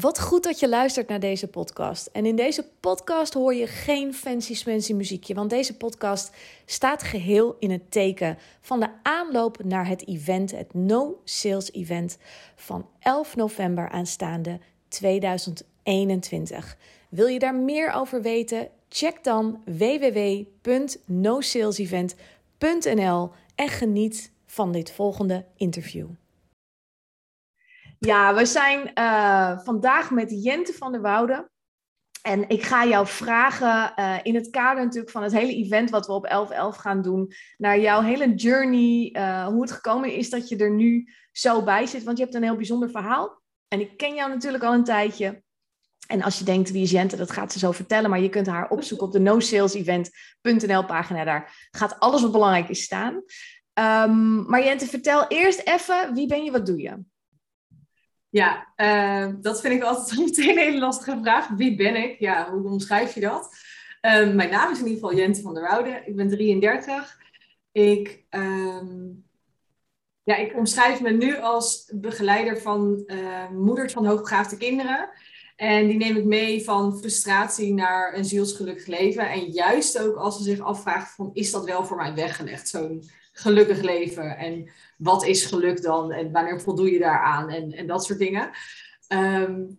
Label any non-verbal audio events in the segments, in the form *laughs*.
Wat goed dat je luistert naar deze podcast. En in deze podcast hoor je geen fancy smancy muziekje, want deze podcast staat geheel in het teken van de aanloop naar het event, het No Sales Event van 11 november aanstaande 2021. Wil je daar meer over weten? Check dan www.nosalesevent.nl en geniet van dit volgende interview. Ja, we zijn uh, vandaag met Jente van der Woude. En ik ga jou vragen, uh, in het kader natuurlijk van het hele event wat we op 11.11 gaan doen, naar jouw hele journey, uh, hoe het gekomen is dat je er nu zo bij zit. Want je hebt een heel bijzonder verhaal. En ik ken jou natuurlijk al een tijdje. En als je denkt, wie is Jente, dat gaat ze zo vertellen. Maar je kunt haar opzoeken op de nosalesevent.nl pagina. Daar gaat alles wat belangrijk is staan. Um, maar Jente, vertel eerst even, wie ben je, wat doe je? Ja, uh, dat vind ik altijd *laughs* meteen een hele lastige vraag. Wie ben ik? Ja, hoe omschrijf je dat? Uh, mijn naam is in ieder geval Jente van der Woude. Ik ben 33. Ik, um, ja, ik omschrijf me nu als begeleider van uh, moeders van hoogbegaafde kinderen. En die neem ik mee van frustratie naar een zielsgelukkig leven. En juist ook als ze zich afvragen van, is dat wel voor mij weggelegd, zo'n gelukkig leven? En wat is geluk dan? En wanneer voldoe je daaraan? En, en dat soort dingen. Um,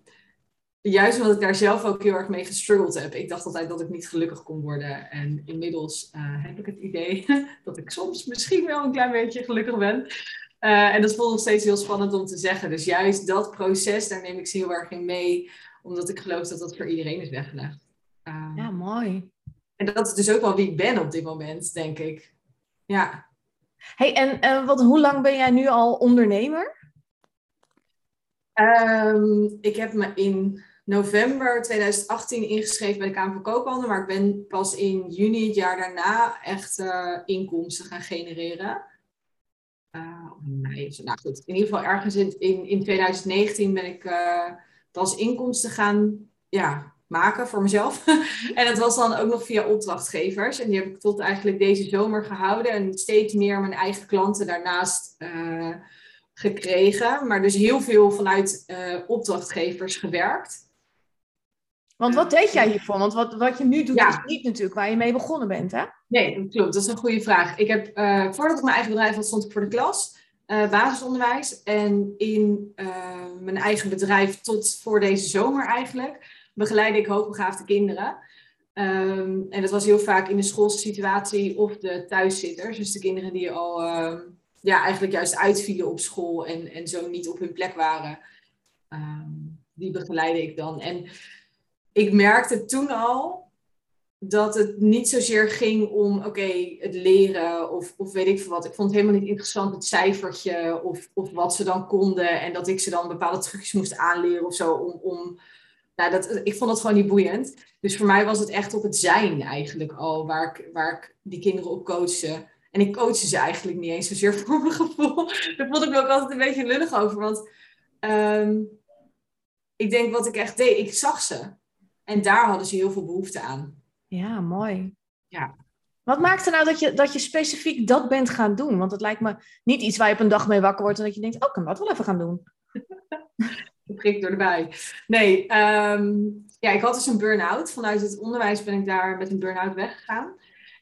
juist omdat ik daar zelf ook heel erg mee gestruggeld heb. Ik dacht altijd dat ik niet gelukkig kon worden. En inmiddels uh, heb ik het idee *laughs* dat ik soms misschien wel een klein beetje gelukkig ben. Uh, en dat voelt nog steeds heel spannend om te zeggen. Dus juist dat proces, daar neem ik ze heel erg in mee. Omdat ik geloof dat dat voor iedereen is weggelegd. Uh, ja, mooi. En dat is dus ook wel wie ik ben op dit moment, denk ik. Ja. Hey, en uh, wat, hoe lang ben jij nu al ondernemer? Um, ik heb me in november 2018 ingeschreven bij de Kamer van Koophandel, maar ik ben pas in juni het jaar daarna echt uh, inkomsten gaan genereren. Uh, nee, nou goed, in ieder geval ergens in, in, in 2019 ben ik pas inkomsten gaan ja, maken voor mezelf. *laughs* en dat was dan ook nog via opdrachtgevers. En die heb ik tot eigenlijk deze zomer gehouden. En steeds meer mijn eigen klanten daarnaast uh, gekregen. Maar dus heel veel vanuit uh, opdrachtgevers gewerkt. Want wat deed jij hiervoor? Want wat, wat je nu doet ja. is niet natuurlijk waar je mee begonnen bent, hè? Nee, dat klopt. Dat is een goede vraag. Ik heb, uh, voordat ik mijn eigen bedrijf had, stond ik voor de klas. Uh, basisonderwijs. En in mijn eigen bedrijf tot voor deze zomer eigenlijk begeleidde ik hoogbegaafde kinderen. Um, en dat was heel vaak in de schoolsituatie of de thuiszitters. Dus de kinderen die al uh, ja, eigenlijk juist uitvielen op school en, en zo niet op hun plek waren. Um, die begeleidde ik dan. En ik merkte toen al dat het niet zozeer ging om, oké, het leren of, of weet ik veel wat. Ik vond het helemaal niet interessant het cijfertje of, of wat ze dan konden. En dat ik ze dan bepaalde trucjes moest aanleren of zo om... om nou, dat, ik vond dat gewoon niet boeiend. Dus voor mij was het echt op het zijn eigenlijk al, waar ik, waar ik die kinderen op coachte. En ik coachte ze eigenlijk niet eens zozeer *laughs* voor mijn gevoel. Daar vond ik me ook altijd een beetje lullig over. Want um, ik denk wat ik echt deed, ik zag ze. En daar hadden ze heel veel behoefte aan. Ja, mooi. Ja. Wat maakte nou dat je, dat je specifiek dat bent gaan doen? Want het lijkt me niet iets waar je op een dag mee wakker wordt en dat je denkt, oh, ik kan dat wel even gaan doen. *laughs* prik door de bij. Nee, um, ja, ik had dus een burn-out. Vanuit het onderwijs ben ik daar met een burn-out weggegaan.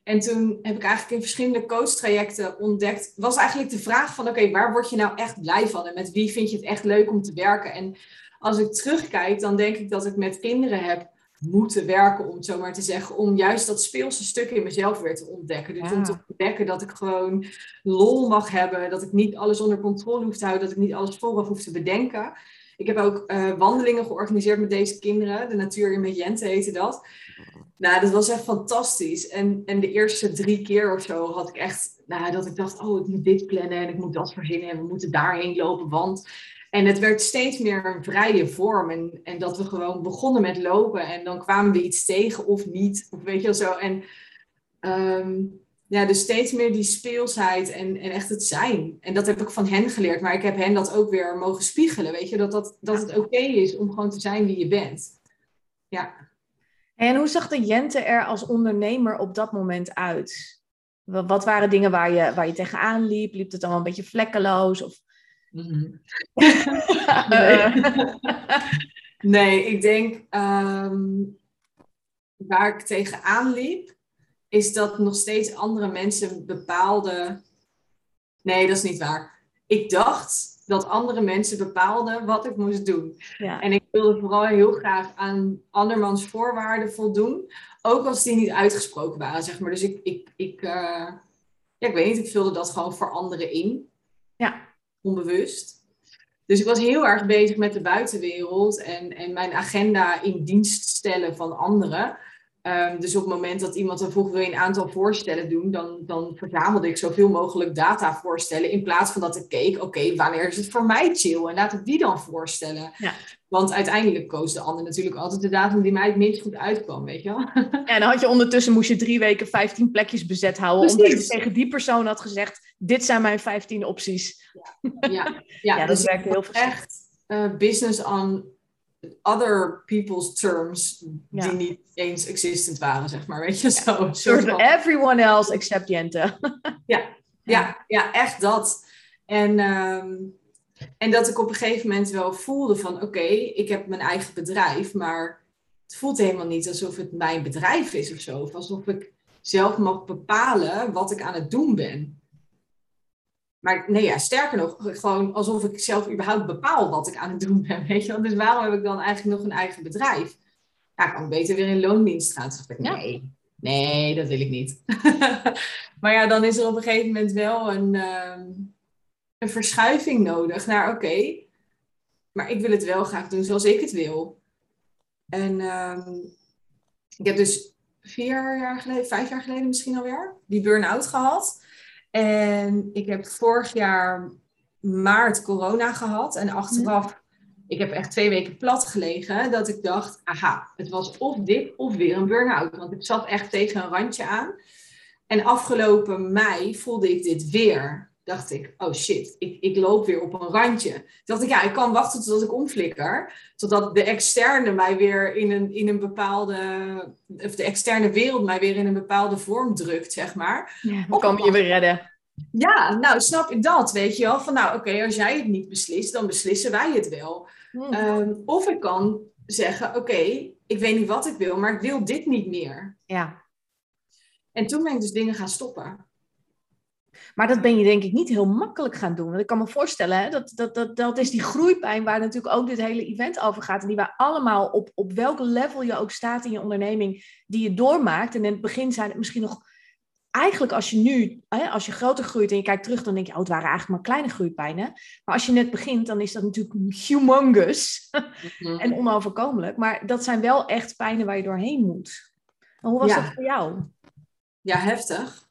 En toen heb ik eigenlijk in verschillende coachtrajecten ontdekt, was eigenlijk de vraag van, oké, okay, waar word je nou echt blij van? En met wie vind je het echt leuk om te werken? En als ik terugkijk, dan denk ik dat ik met kinderen heb moeten werken, om het zo maar te zeggen, om juist dat speelse stuk in mezelf weer te ontdekken. Dus ja. om te ontdekken dat ik gewoon lol mag hebben, dat ik niet alles onder controle hoef te houden, dat ik niet alles vooraf hoef te bedenken. Ik heb ook uh, wandelingen georganiseerd met deze kinderen. De natuur in met Jente heette dat. Nou, dat was echt fantastisch. En, en de eerste drie keer of zo had ik echt, nou, dat ik dacht, oh, ik moet dit plannen en ik moet dat verzinnen en we moeten daarheen lopen, want... En het werd steeds meer een vrije vorm. En, en dat we gewoon begonnen met lopen. En dan kwamen we iets tegen of niet. Of weet je wel zo. En um, ja, dus steeds meer die speelsheid en, en echt het zijn. En dat heb ik van hen geleerd. Maar ik heb hen dat ook weer mogen spiegelen. Weet je, dat, dat, dat het oké okay is om gewoon te zijn wie je bent. Ja. En hoe zag de Jente er als ondernemer op dat moment uit? Wat waren dingen waar je, waar je tegenaan liep? Liep het dan een beetje vlekkeloos? Of... *laughs* Mm -hmm. Nee, ik denk ehm, waar ik tegenaan liep, is dat nog steeds andere mensen bepaalden. Nee, dat is niet waar. Ik dacht dat andere mensen bepaalden wat ik moest doen. Ja. En ik wilde vooral heel graag aan andermans voorwaarden voldoen. Ook als die niet uitgesproken waren, zeg maar. Dus ik, ik, ik, eh, ja, ik weet niet, ik vulde dat gewoon voor anderen in. Ja. Onbewust. Dus ik was heel erg bezig met de buitenwereld en, en mijn agenda in dienst stellen van anderen. Ehm, dus op het moment dat iemand dan vroeg, wil je een aantal voorstellen doen, dan, dan verzamelde ik zoveel mogelijk data voorstellen. In plaats van dat ik keek, oké, wanneer is het voor mij chill? En laat ik die dan voorstellen. Ja. Want uiteindelijk koos de ander natuurlijk altijd de datum die mij het minst goed uitkwam, weet je wel. *laughs* Ja, en dan had je ondertussen, moest je drie weken 15 plekjes bezet houden. Omdat je tegen die persoon had gezegd, dit zijn mijn 15 opties. Ja, ja, *laughs* Ja, dat dus ik werkte heel veel. echt eh, business on other people's terms Ja. die niet eens existent waren, zeg maar. Weet je, zo. Soort van- everyone else except Jente. *laughs* Ja, ja, echt dat. En, ehm, en dat ik op een gegeven moment wel voelde van oké, ik heb mijn eigen bedrijf, maar het voelt helemaal niet alsof het mijn bedrijf is of zo. Of alsof ik zelf mag bepalen wat ik aan het doen ben. Maar nee, ja, sterker nog, gewoon alsof ik zelf überhaupt bepaal wat ik aan het doen ben. *laughs* Weet je wel? Dus waarom heb ik dan eigenlijk nog een eigen bedrijf? Ja, kan ik beter weer in loondienst gaan. Ja. nee, nee, dat wil ik niet. *laughs* maar ja, dan is er op een gegeven moment wel een, ehm, een verschuiving nodig naar, oké, maar ik wil het wel graag doen zoals ik het wil. En ehm, ik heb dus vier jaar geleden, vijf jaar geleden misschien alweer, die burn-out gehad. En ik heb vorig jaar maart corona gehad. En achteraf, ik heb echt twee weken plat gelegen. Dat ik dacht, aha, het was of dit of weer een burn-out. Want ik zat echt tegen een randje aan. En afgelopen mei voelde ik dit weer. Dacht ik, oh shit, ik, ik loop weer op een randje. Toen dacht ik, ja, ik kan wachten totdat ik omflikker. Totdat de externe mij weer in een, in een bepaalde... Of de externe wereld mij weer in een bepaalde vorm drukt, zeg maar. Ja, dan kan je weer redden. Ja, nou snap je dat, weet je wel? Van nou, oké, als jij het niet beslist, dan beslissen wij het wel. Hm. Ehm, of ik kan zeggen, oké, ik weet niet wat ik wil, maar ik wil dit niet meer. Ja, En toen ben ik dus dingen gaan stoppen. Maar dat ben je denk ik niet heel makkelijk gaan doen. Want ik kan me voorstellen, hè, dat, dat, dat, dat is die groeipijn waar natuurlijk ook dit hele event over gaat. En die wij allemaal op, op welk level je ook staat in je onderneming, die je doormaakt. En in het begin zijn het misschien nog, eigenlijk als je nu, hè, als je groter groeit en je kijkt terug, dan denk je, oh, het waren eigenlijk maar kleine groeipijnen. Maar als je net begint, dan is dat natuurlijk humongous en onoverkomelijk. Maar dat zijn wel echt pijnen waar je doorheen moet. En hoe was Ja. dat voor jou? Ja, heftig.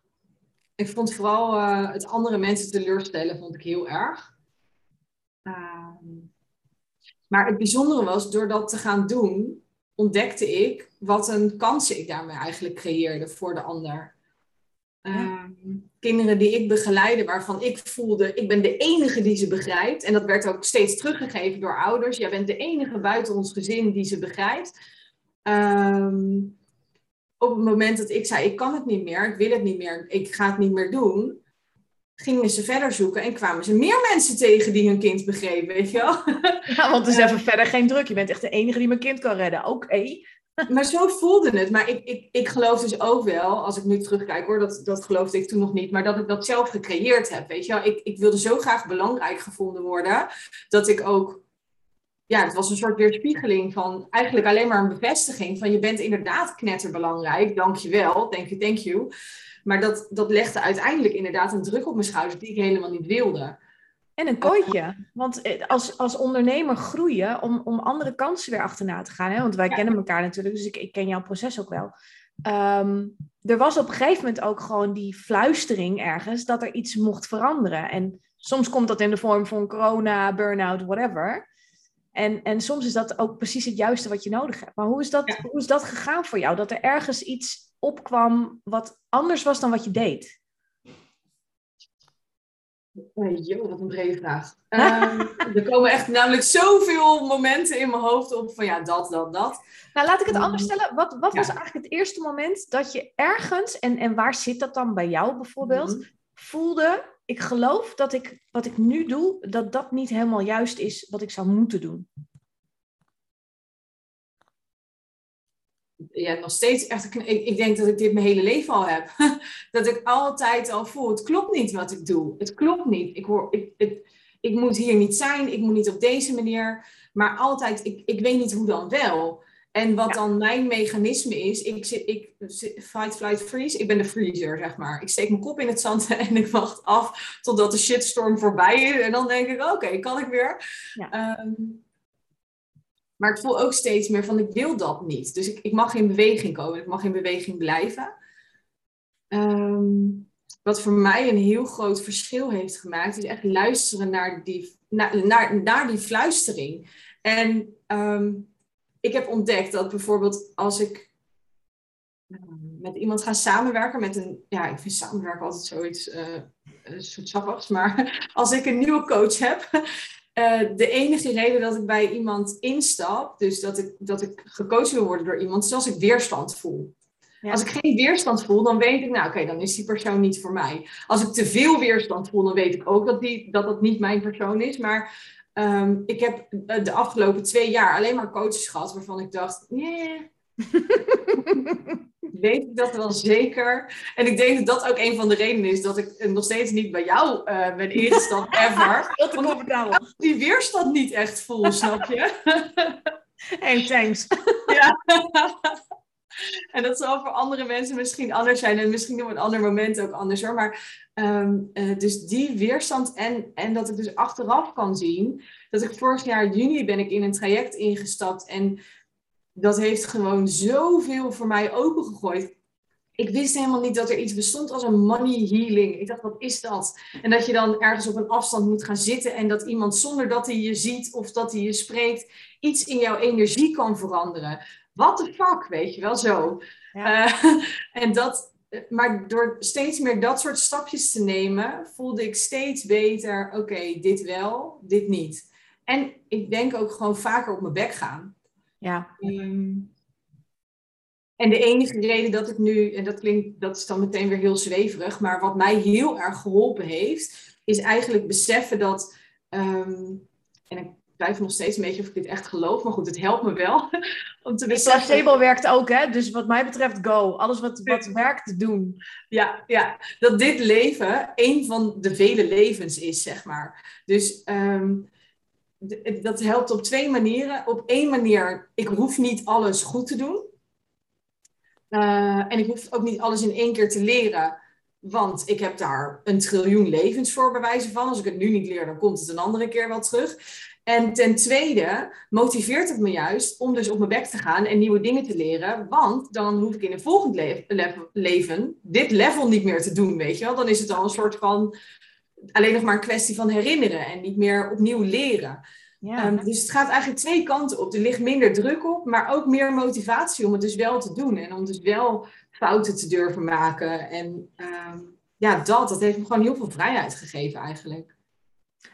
Ik vond vooral eh, het andere mensen teleurstellen, vond ik heel erg. Ehm, maar het bijzondere was, door dat te gaan doen, ontdekte ik wat een kansen ik daarmee eigenlijk creëerde voor de ander. Ehm, kinderen die ik begeleide, waarvan ik voelde, ik ben de enige die ze begrijpt. En dat werd ook steeds teruggegeven door ouders. Jij bent de enige buiten ons gezin die ze begrijpt. Ehm, op het moment dat ik zei, ik kan het niet meer, ik wil het niet meer, ik ga het niet meer doen, gingen ze verder zoeken en kwamen ze meer mensen tegen die hun kind begrepen, weet je wel. *laughs* Ja, want er is even verder geen druk. Je bent echt de enige die mijn kind kan redden. Oké. *laughs* Maar zo voelde het. Maar ik, ik, ik geloof dus ook wel, als ik nu terugkijk hoor, dat, dat geloofde ik toen nog niet, maar dat ik dat zelf gecreëerd heb, weet je wel. Ik, ik wilde zo graag belangrijk gevonden worden, dat ik ook, ja, het was een soort weerspiegeling van, eigenlijk alleen maar een bevestiging van, je bent inderdaad knetterbelangrijk, dank je wel, thank you, thank you. Maar dat, dat legde uiteindelijk inderdaad een druk op mijn schouders die ik helemaal niet wilde. En een kooitje. Want eh, als, als ondernemer groeien om, om andere kansen weer achterna te gaan. Hè? Want wij Ja. kennen elkaar natuurlijk, dus ik, ik ken jouw proces ook wel. Ehm, er was op een gegeven moment ook gewoon die fluistering ergens dat er iets mocht veranderen. En soms komt dat in de vorm van corona, burn-out, whatever. En, en soms is dat ook precies het juiste wat je nodig hebt. Maar hoe is dat, Ja. hoe is dat gegaan voor jou? Dat er ergens iets opkwam wat anders was dan wat je deed? Oh, joh, wat een brede vraag. *laughs* Ehm, er komen echt namelijk zoveel momenten in mijn hoofd op van ja, dat, dat, dat. Nou, laat ik het Mm. anders stellen. Wat, wat Ja. was eigenlijk het eerste moment dat je ergens, en, en waar zit dat dan bij jou bijvoorbeeld, Mhm. voelde, ik geloof dat ik wat ik nu doe, dat dat niet helemaal juist is wat ik zou moeten doen. ja, nog steeds echt, ik, ik, denk dat ik dit mijn hele leven al heb. *laughs* dat ik altijd al voel, het klopt niet wat ik doe. Het klopt niet. Ik, hoor, ik, ik moet hier niet zijn, ik moet niet op deze manier. Maar altijd, ik, ik weet niet hoe dan wel. En wat dan mijn mechanisme is, ik zit, ik fight, flight, freeze. Ik ben de freezer, zeg maar. Ik steek mijn kop in het zand *laughs* en ik wacht af totdat de shitstorm voorbij is. En dan denk ik, oké, kan ik weer. Ja. Ehm, maar ik voel ook steeds meer van, ik wil dat niet. Dus ik, ik mag in beweging komen, ik mag in beweging blijven. Ehm, wat voor mij een heel groot verschil heeft gemaakt, is echt luisteren naar die, naar, naar, naar die fluistering. En ehm, ik heb ontdekt dat bijvoorbeeld als ik ehm, met iemand ga samenwerken, met een, ja, ik vind samenwerken altijd zoiets, uh, een soort sappigs, maar *laughs* als ik een nieuwe coach heb, uh, *laughs* de enige reden dat ik bij iemand instap, dus dat ik, dat ik gecoacht wil worden door iemand, is als ik weerstand voel. Als ik geen weerstand voel, dan weet ik, nou oké, dan is die persoon niet voor mij. Als ik te veel weerstand voel, dan weet ik ook dat die, dat, dat niet mijn persoon is. Maar Ehm, ik heb eh, de afgelopen twee jaar alleen maar coaches gehad waarvan ik dacht, nee, *laughs* weet ik dat wel zeker. En ik denk dat dat ook een van de redenen is dat ik nog steeds niet bij jou uh, ben ingestapt, *laughs* ever. Ik die weerstand niet echt voel, snap je? *laughs* hey, thanks. ja. *laughs* En dat zal voor andere mensen misschien anders zijn. En misschien op een ander moment ook anders hoor. Maar ehm, eh, dus die weerstand en, en dat ik dus achteraf kan zien. Dat ik vorig jaar juni ben ik in een traject ingestapt. En dat heeft gewoon zoveel voor mij opengegooid. Ik wist helemaal niet dat er iets bestond als een money healing. Ik dacht, wat is dat? En dat je dan ergens op een afstand moet gaan zitten en dat iemand zonder dat hij je ziet of dat hij je spreekt, iets in jouw energie kan veranderen what the fuck, weet je wel, zo. Eh, *laughs* en dat, maar door steeds meer dat soort stapjes te nemen, voelde ik steeds beter, oké, dit wel, dit niet. En ik denk ook gewoon vaker op mijn bek gaan. Ja. Ehm, en de enige reden dat ik nu, en dat klinkt, dat is dan meteen weer heel zweverig, maar wat mij heel erg geholpen heeft, is eigenlijk beseffen dat, um, en ik twijfel nog steeds een beetje of ik dit echt geloof. Maar goed, het helpt me wel. Om te. Placebo werkt ook, hè? Dus wat mij betreft, go. Alles wat, wat werkt, doen. Ja, ja, dat dit leven een van de vele levens is, zeg maar. Dus ehm, dat helpt op twee manieren. Op één manier, ik hoef niet alles goed te doen. Uh, en ik hoef ook niet alles in één keer te leren. Want ik heb daar een triljoen levens voor bewijzen van. Als ik het nu niet leer, dan komt het een andere keer wel terug. En ten tweede motiveert het me juist om dus op mijn bek te gaan en nieuwe dingen te leren. Want dan hoef ik in een volgend leven dit level niet meer te doen, weet je wel. Dan is het al een soort van alleen nog maar een kwestie van herinneren en niet meer opnieuw leren. Ja. Ehm, dus het gaat eigenlijk twee kanten op. Er ligt minder druk op, maar ook meer motivatie om het dus wel te doen. En om dus wel fouten te durven maken. En ehm, ja, dat, dat heeft me gewoon heel veel vrijheid gegeven eigenlijk.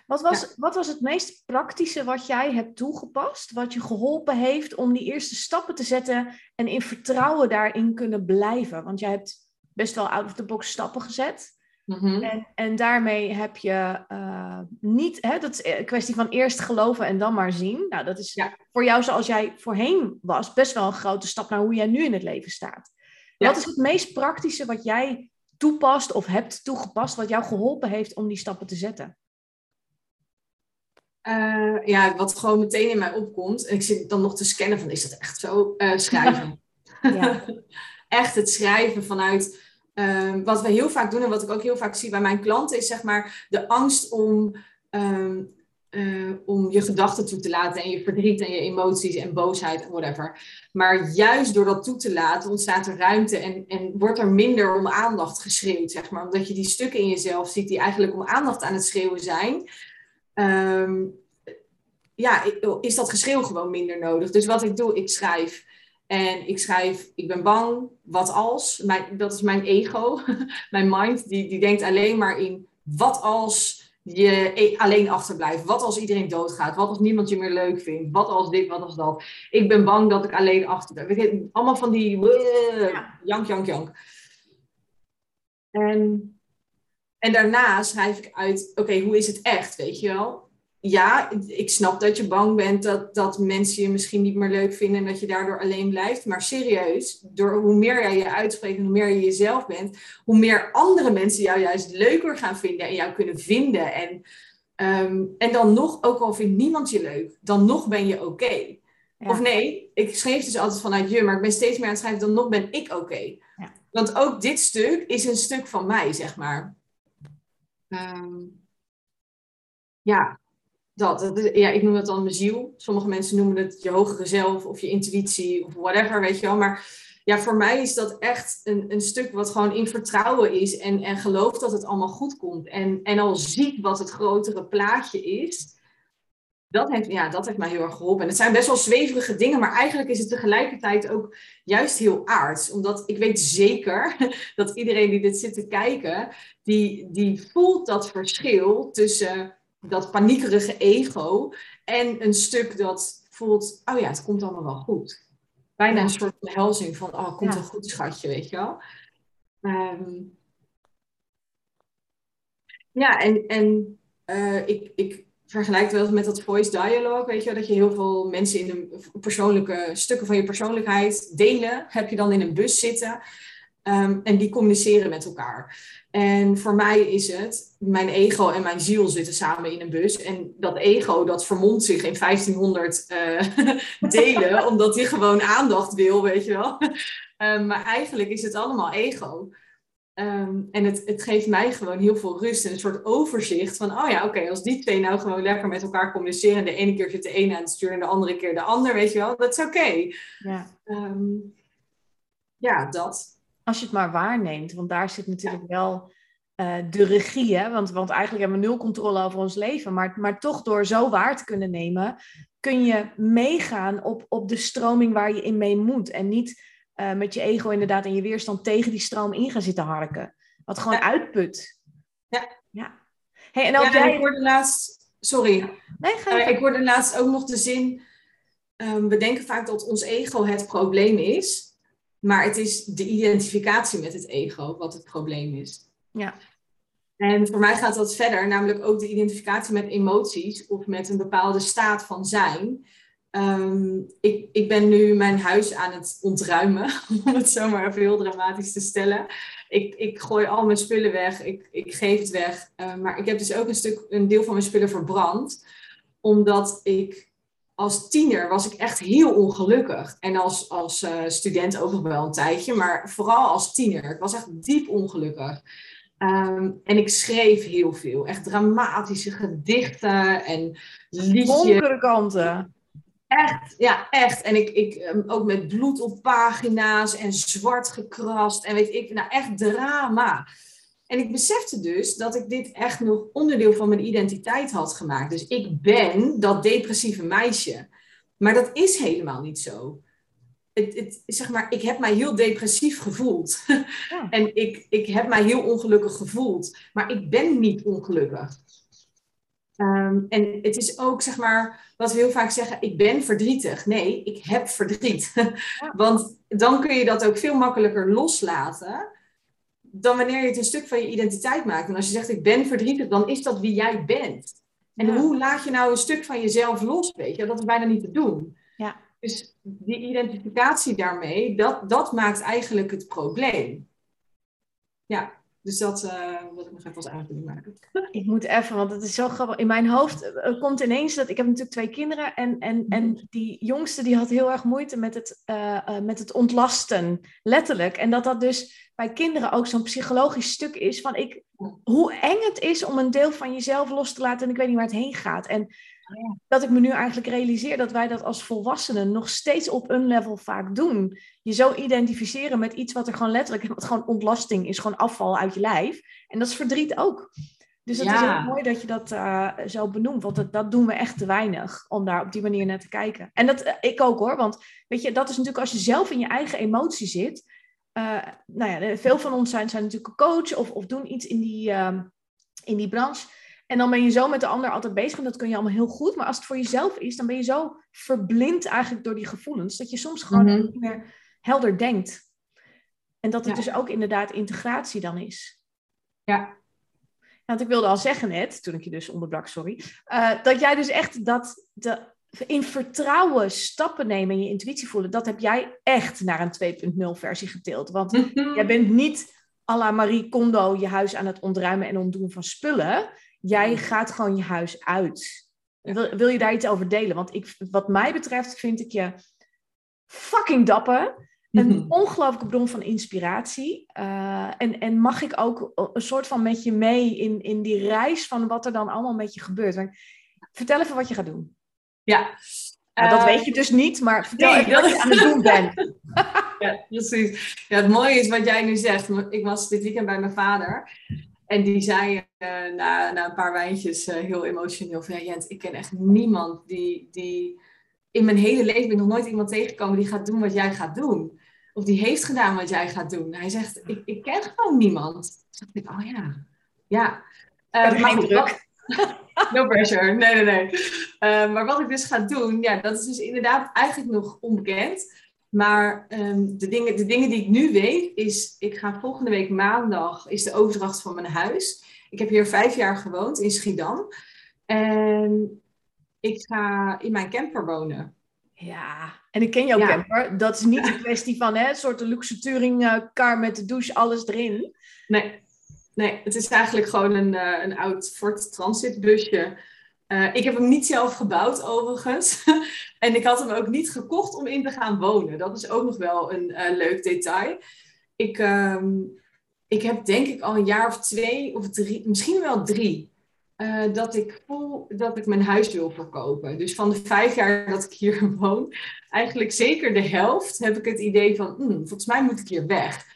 Wat was, wat was het meest praktische wat jij hebt toegepast, wat je geholpen heeft om die eerste stappen te zetten en in vertrouwen daarin kunnen blijven? Want jij hebt best wel out of the box stappen gezet. Mhm. en, en daarmee heb je uh, niet, hè, dat is een kwestie van eerst geloven en dan maar zien. Nou, dat is voor jou zoals jij voorheen was, best wel een grote stap naar hoe jij nu in het leven staat. Wat is het meest praktische wat jij toepast of hebt toegepast, wat jou geholpen heeft om die stappen te zetten? Uh, ja, wat gewoon meteen in mij opkomt. En ik zit dan nog te scannen van, is dat echt zo? Uh, schrijven. Ja. *laughs* echt het schrijven vanuit uh, wat we heel vaak doen en wat ik ook heel vaak zie bij mijn klanten, is zeg maar de angst om, ehm, om je gedachten toe te laten en je verdriet en je emoties en boosheid en whatever. Maar juist door dat toe te laten ontstaat er ruimte en, en wordt er minder om aandacht geschreeuwd, zeg maar. Omdat je die stukken in jezelf ziet die eigenlijk om aandacht aan het schreeuwen zijn Ehm, ja, is dat geschreeuw gewoon minder nodig. Dus wat ik doe, ik schrijf. En ik schrijf, ik ben bang, wat als? Mijn, dat is mijn ego, *laughs* mijn mind, die, die denkt alleen maar in wat als je e-, alleen achterblijft? Wat als iedereen doodgaat? Wat als niemand je meer leuk vindt? Wat als dit, wat als dat? Ik ben bang dat ik alleen achterblijf. Allemaal van die jank, jank, jank. En en daarna schrijf ik uit, oké, hoe is het echt, weet je wel? ja, ik snap dat je bang bent dat, dat mensen je misschien niet meer leuk vinden en dat je daardoor alleen blijft. Maar serieus, door hoe meer jij je uitspreekt en hoe meer je jezelf bent, hoe meer andere mensen jou juist leuker gaan vinden en jou kunnen vinden. En, ehm, en dan nog, ook al vindt niemand je leuk, dan nog ben je oké. Of nee, ik schreef dus altijd vanuit je, maar ik ben steeds meer aan het schrijven, dan nog ben ik oké. Ja. Want ook dit stuk is een stuk van mij, zeg maar. Ehm, ja, dat. Ja, ik noem dat dan mijn ziel. Sommige mensen noemen het je hogere zelf of je intuïtie of whatever, weet je wel. Maar ja, voor mij is dat echt een, een stuk wat gewoon in vertrouwen is en, en gelooft dat het allemaal goed komt. En, en al ziet wat het grotere plaatje is. Dat heeft, ja, dat heeft mij heel erg geholpen. En het zijn best wel zweverige dingen, maar eigenlijk is het tegelijkertijd ook juist heel aards. Omdat ik weet zeker *laughs* dat iedereen die dit zit te kijken, die, die voelt dat verschil tussen dat paniekerige ego en een stuk dat voelt, oh ja, het komt allemaal wel goed. Bijna een soort behelzing van, oh, komt ja. wel goed, schatje, weet je wel. Ehm, ja, en, en uh, ik, ik vergelijk het wel met dat voice dialogue, weet je, dat je heel veel mensen in een persoonlijke stukken van je persoonlijkheid delen, heb je dan in een bus zitten. Um, en die communiceren met elkaar. En voor mij is het, mijn ego en mijn ziel zitten samen in een bus. En dat ego, dat vermomt zich in 1500 uh, eh, *laughs* delen, omdat hij gewoon aandacht wil, weet je wel. Um, *laughs* maar eigenlijk is het allemaal ego. Um, en het, het geeft mij gewoon heel veel rust en een soort overzicht van, oh ja, oké, als die twee nou gewoon lekker met elkaar communiceren, de ene keer zit de ene aan het sturen en de andere keer de ander, weet je wel, dat is oké. Ja. ja, dat als je het maar waarneemt. Want daar zit natuurlijk wel uh, de regie. Hè? Want, want eigenlijk hebben we nul controle over ons leven. Maar, maar toch door zo waar te kunnen nemen, kun je meegaan op, op de stroming waar je in mee moet. En niet uh, met je ego inderdaad en je weerstand tegen die stroom in gaan zitten harken. Wat gewoon uitput. Ja. ja. Hey, en ook ja, jij... ik hoorde laatst... Sorry. Nee, ga uh, ik hoorde laatst ook nog de zin... Um, we denken vaak dat ons ego het probleem is. Maar het is de identificatie met het ego wat het probleem is. Ja. En voor mij gaat dat verder, namelijk ook de identificatie met emoties of met een bepaalde staat van zijn. Um, ik, ik ben nu mijn huis aan het ontruimen, *laughs* om het zomaar even heel dramatisch te stellen. Ik, ik gooi al mijn spullen weg, ik, ik geef het weg. Uh, maar ik heb dus ook een, stuk, een deel van mijn spullen verbrand, omdat ik als tiener was ik echt heel ongelukkig. En als, als uh, student ook nog wel een tijdje, maar vooral als tiener. Ik was echt diep ongelukkig. Um, en ik schreef heel veel. Echt dramatische gedichten en liedjes. Donkere kanten. Echt, ja, echt. En ik, ik um, ook met bloed op pagina's en zwart gekrast. En weet ik, nou echt drama. En ik besefte dus dat ik dit echt nog onderdeel van mijn identiteit had gemaakt. Dus ik ben dat depressieve meisje. Maar dat is helemaal niet zo. Het, het, zeg maar, ik heb mij heel depressief gevoeld. *laughs* en ik, ik heb mij heel ongelukkig gevoeld. Maar ik ben niet ongelukkig. Um, en het is ook, zeg maar, wat we heel vaak zeggen, ik ben verdrietig. Nee, ik heb verdriet. *laughs* Want dan kun je dat ook veel makkelijker loslaten dan wanneer je het een stuk van je identiteit maakt. En als je zegt ik ben verdrietig, dan is dat wie jij bent. En hoe laat je nou een stuk van jezelf los, weet je? Dat is bijna niet te doen. Ja. Dus die identificatie daarmee, dat, dat maakt eigenlijk het probleem. Ja, dus dat uh, wil ik nog even als aanvulling maken. Ik moet even, want het is zo grappig. In mijn hoofd uh, komt ineens dat ik heb natuurlijk twee kinderen. En, en, en mhm. die jongste die had heel erg moeite met het, uh, met het ontlasten, letterlijk. En dat dat dus bij kinderen ook zo'n psychologisch stuk is van ik, hoe eng het is om een deel van jezelf los te laten en ik weet niet waar het heen gaat. En dat ik me nu eigenlijk realiseer dat wij dat als volwassenen nog steeds op een level vaak doen. Je zo identificeren met iets wat er gewoon letterlijk, wat gewoon ontlasting is, gewoon afval uit je lijf. En dat is verdriet ook. Dus het is heel mooi dat je dat uh, zo benoemt, want dat, dat doen we echt te weinig om daar op die manier naar te kijken. En dat, uh, ik ook hoor, want weet je, dat is natuurlijk als je zelf in je eigen emotie zit. Uh, nou ja, veel van ons zijn, zijn natuurlijk een coach of, of doen iets in die, ehm, in die branche. En dan ben je zo met de ander altijd bezig en dat kun je allemaal heel goed. Maar als het voor jezelf is, dan ben je zo verblind eigenlijk door die gevoelens, dat je soms gewoon mhm. niet meer helder denkt. En dat het dus ook inderdaad integratie dan is. Ja. Want ik wilde al zeggen net, toen ik je dus onderbrak, sorry, uh, dat jij dus echt dat de, in vertrouwen stappen nemen en je intuïtie voelen, dat heb jij echt naar een 2.0 versie geteeld. Want jij bent niet à la Marie Kondo je huis aan het ontruimen en ontdoen van spullen. Jij gaat gewoon je huis uit. Wil, wil je daar iets over delen? Want ik, wat mij betreft vind ik je fucking dapper. Een mhm. ongelooflijke bron van inspiratie. Uh, en, en mag ik ook een soort van met je mee in, in die reis van wat er dan allemaal met je gebeurt. vertel even wat je gaat doen. Ja. Nou, dat weet je dus niet, maar vertel even wat je aan het doen bent. *laughs* ja, precies. Ja, het mooie is wat jij nu zegt. Ik was dit weekend bij mijn vader. En die zei uh, na, na een paar wijntjes uh, heel emotioneel van... Ja, Jent, ik ken echt niemand die... die in mijn hele leven ben ik nog nooit iemand tegengekomen die gaat doen wat jij gaat doen. Of die heeft gedaan wat jij gaat doen. Hij zegt, ik, ik ken gewoon niemand. Dus dacht ik, oh ja. Ja. Uh, maar goed, druk. *laughs* no pressure. Nee, nee, nee. Maar wat ik dus ga doen, ja, dat is dus inderdaad eigenlijk nog onbekend. Maar um, de, dingen, de dingen die ik nu weet, is... Ik ga volgende week maandag, is de overdracht van mijn huis. Ik heb hier vijf jaar gewoond in Schiedam. En ik ga in mijn camper wonen. Ja, en ik ken jouw camper. Dat is niet een kwestie van hè, een soort luxe touringcar met de douche, alles erin. Nee, nee het is eigenlijk gewoon een, uh, een oud Ford Transit busje. Uh, ik heb hem niet zelf gebouwd overigens. *laughs* en ik had hem ook niet gekocht om in te gaan wonen. Dat is ook nog wel een uh, leuk detail. Ik, um, ik heb denk ik al een jaar of twee of drie, misschien wel drie uh, dat ik voel dat ik mijn huis wil verkopen. Dus van de vijf jaar dat ik hier *laughs* woon, eigenlijk zeker de helft, heb ik het idee van, hmm, volgens mij moet ik hier weg.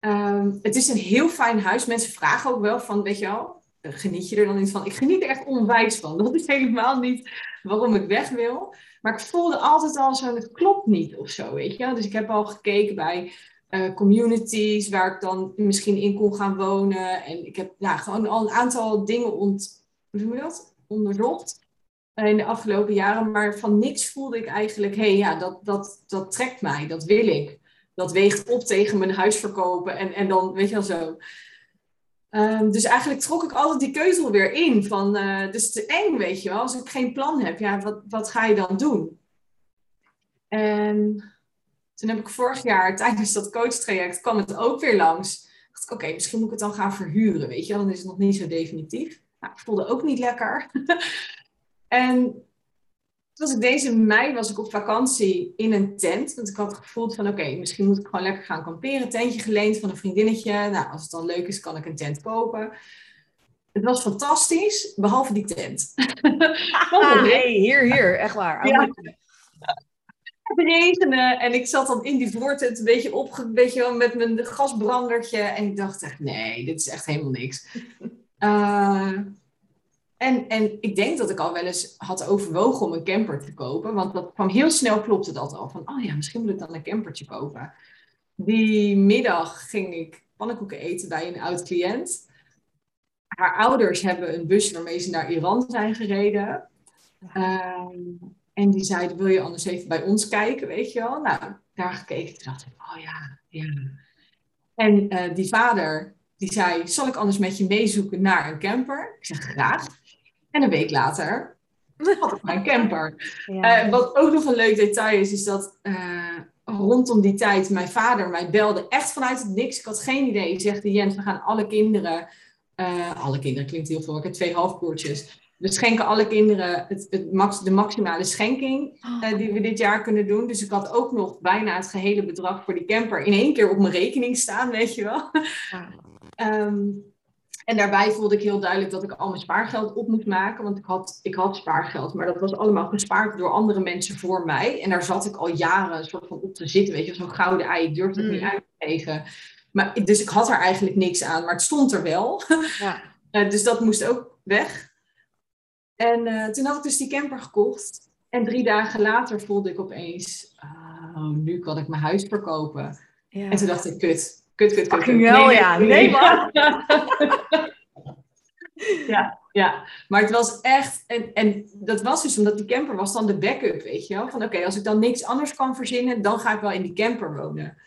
Um, het is een heel fijn huis. Mensen vragen ook wel van, weet je wel, geniet je er dan niet van? Ik geniet er echt onwijs van. Dat is helemaal niet waarom ik weg wil. Maar ik voelde altijd al zo, het klopt niet of zo, weet je Dus ik heb al gekeken bij uh, communities waar ik dan misschien in kon gaan wonen. En ik heb ja, gewoon al een aantal dingen ont, hoe noem je dat? onderzocht in de afgelopen jaren. Maar van niks voelde ik eigenlijk, hé hey, ja, dat, dat, dat trekt mij, dat wil ik. Dat weegt op tegen mijn huis verkopen en, en dan, weet je wel zo. Um, dus eigenlijk trok ik altijd die keuze weer in van, uh, is te eng, weet je wel. Als ik geen plan heb, ja, wat, wat ga je dan doen? En toen heb ik vorig jaar tijdens dat coachtraject kwam het ook weer langs. oké, misschien moet ik het dan gaan verhuren, weet je, dan is het nog niet zo definitief. Nou, ik voelde ook niet lekker. *laughs* en was ik deze mei was ik op vakantie in een tent. Want ik had gevoeld van oké, misschien moet ik gewoon lekker gaan kamperen. Tentje geleend van een vriendinnetje. Nou, als het dan leuk is, kan ik een tent kopen. Het was fantastisch, behalve die tent. *laughs* ah, hey, hier, hier, echt waar. Ja het regende en ik zat dan in die voortent een beetje op, een beetje met mijn gasbrandertje. En ik dacht echt, nee, dit is echt helemaal niks. Uh, *laughs* en, en ik denk dat ik al wel eens had overwogen om een camper te kopen. Want dat kwam heel snel, klopte dat al. Van, oh ja, misschien moet ik dan een campertje kopen. Die middag ging ik pannenkoeken eten bij een oud cliënt. Haar ouders hebben een bus waarmee ze naar Iran zijn gereden. Uh, en die zeiden, wil je anders even bij ons kijken, weet je wel? Nou, daar gekeken. Toen dacht ik, oh ja, ja. En uh, die vader, die zei, zal ik anders met je meezoeken naar een camper? Ik zeg, graag. En een week later had ik mijn camper. Ja. Uh, wat ook nog een leuk detail is, is dat uh, rondom die tijd mijn vader mij belde. Echt vanuit het niks. Ik had geen idee. Hij zegt, Jens, we gaan alle kinderen... alle kinderen klinkt heel veel. Ik heb twee halfbroertjes we schenken alle kinderen het, het max, de maximale schenking uh, die we dit jaar kunnen doen. Dus ik had ook nog bijna het gehele bedrag voor die camper in één keer op mijn rekening staan, weet je wel. um, en daarbij voelde ik heel duidelijk dat ik al mijn spaargeld op moet maken. Want ik had, ik had spaargeld, maar dat was allemaal gespaard door andere mensen voor mij. En daar zat ik al jaren een soort van op te zitten, weet je, zo'n gouden ei. Ik durfde het niet mm. uit te geven. Maar, dus ik had er eigenlijk niks aan, maar het stond er wel. Ja. uh, *laughs* dus dat moest ook weg. En uh, toen had ik dus die camper gekocht. En drie dagen later voelde ik opeens, oh, nu kan ik mijn huis verkopen. Ja. En toen dacht ik, kut, kut, kut, kut. kut. Wel, nee, ja. Nee, nee man. *laughs* ja, ja, maar het was echt, en, en dat was dus omdat die camper was dan de backup, weet je wel. Van oké, als ik dan niks anders kan verzinnen, dan ga ik wel in die camper wonen.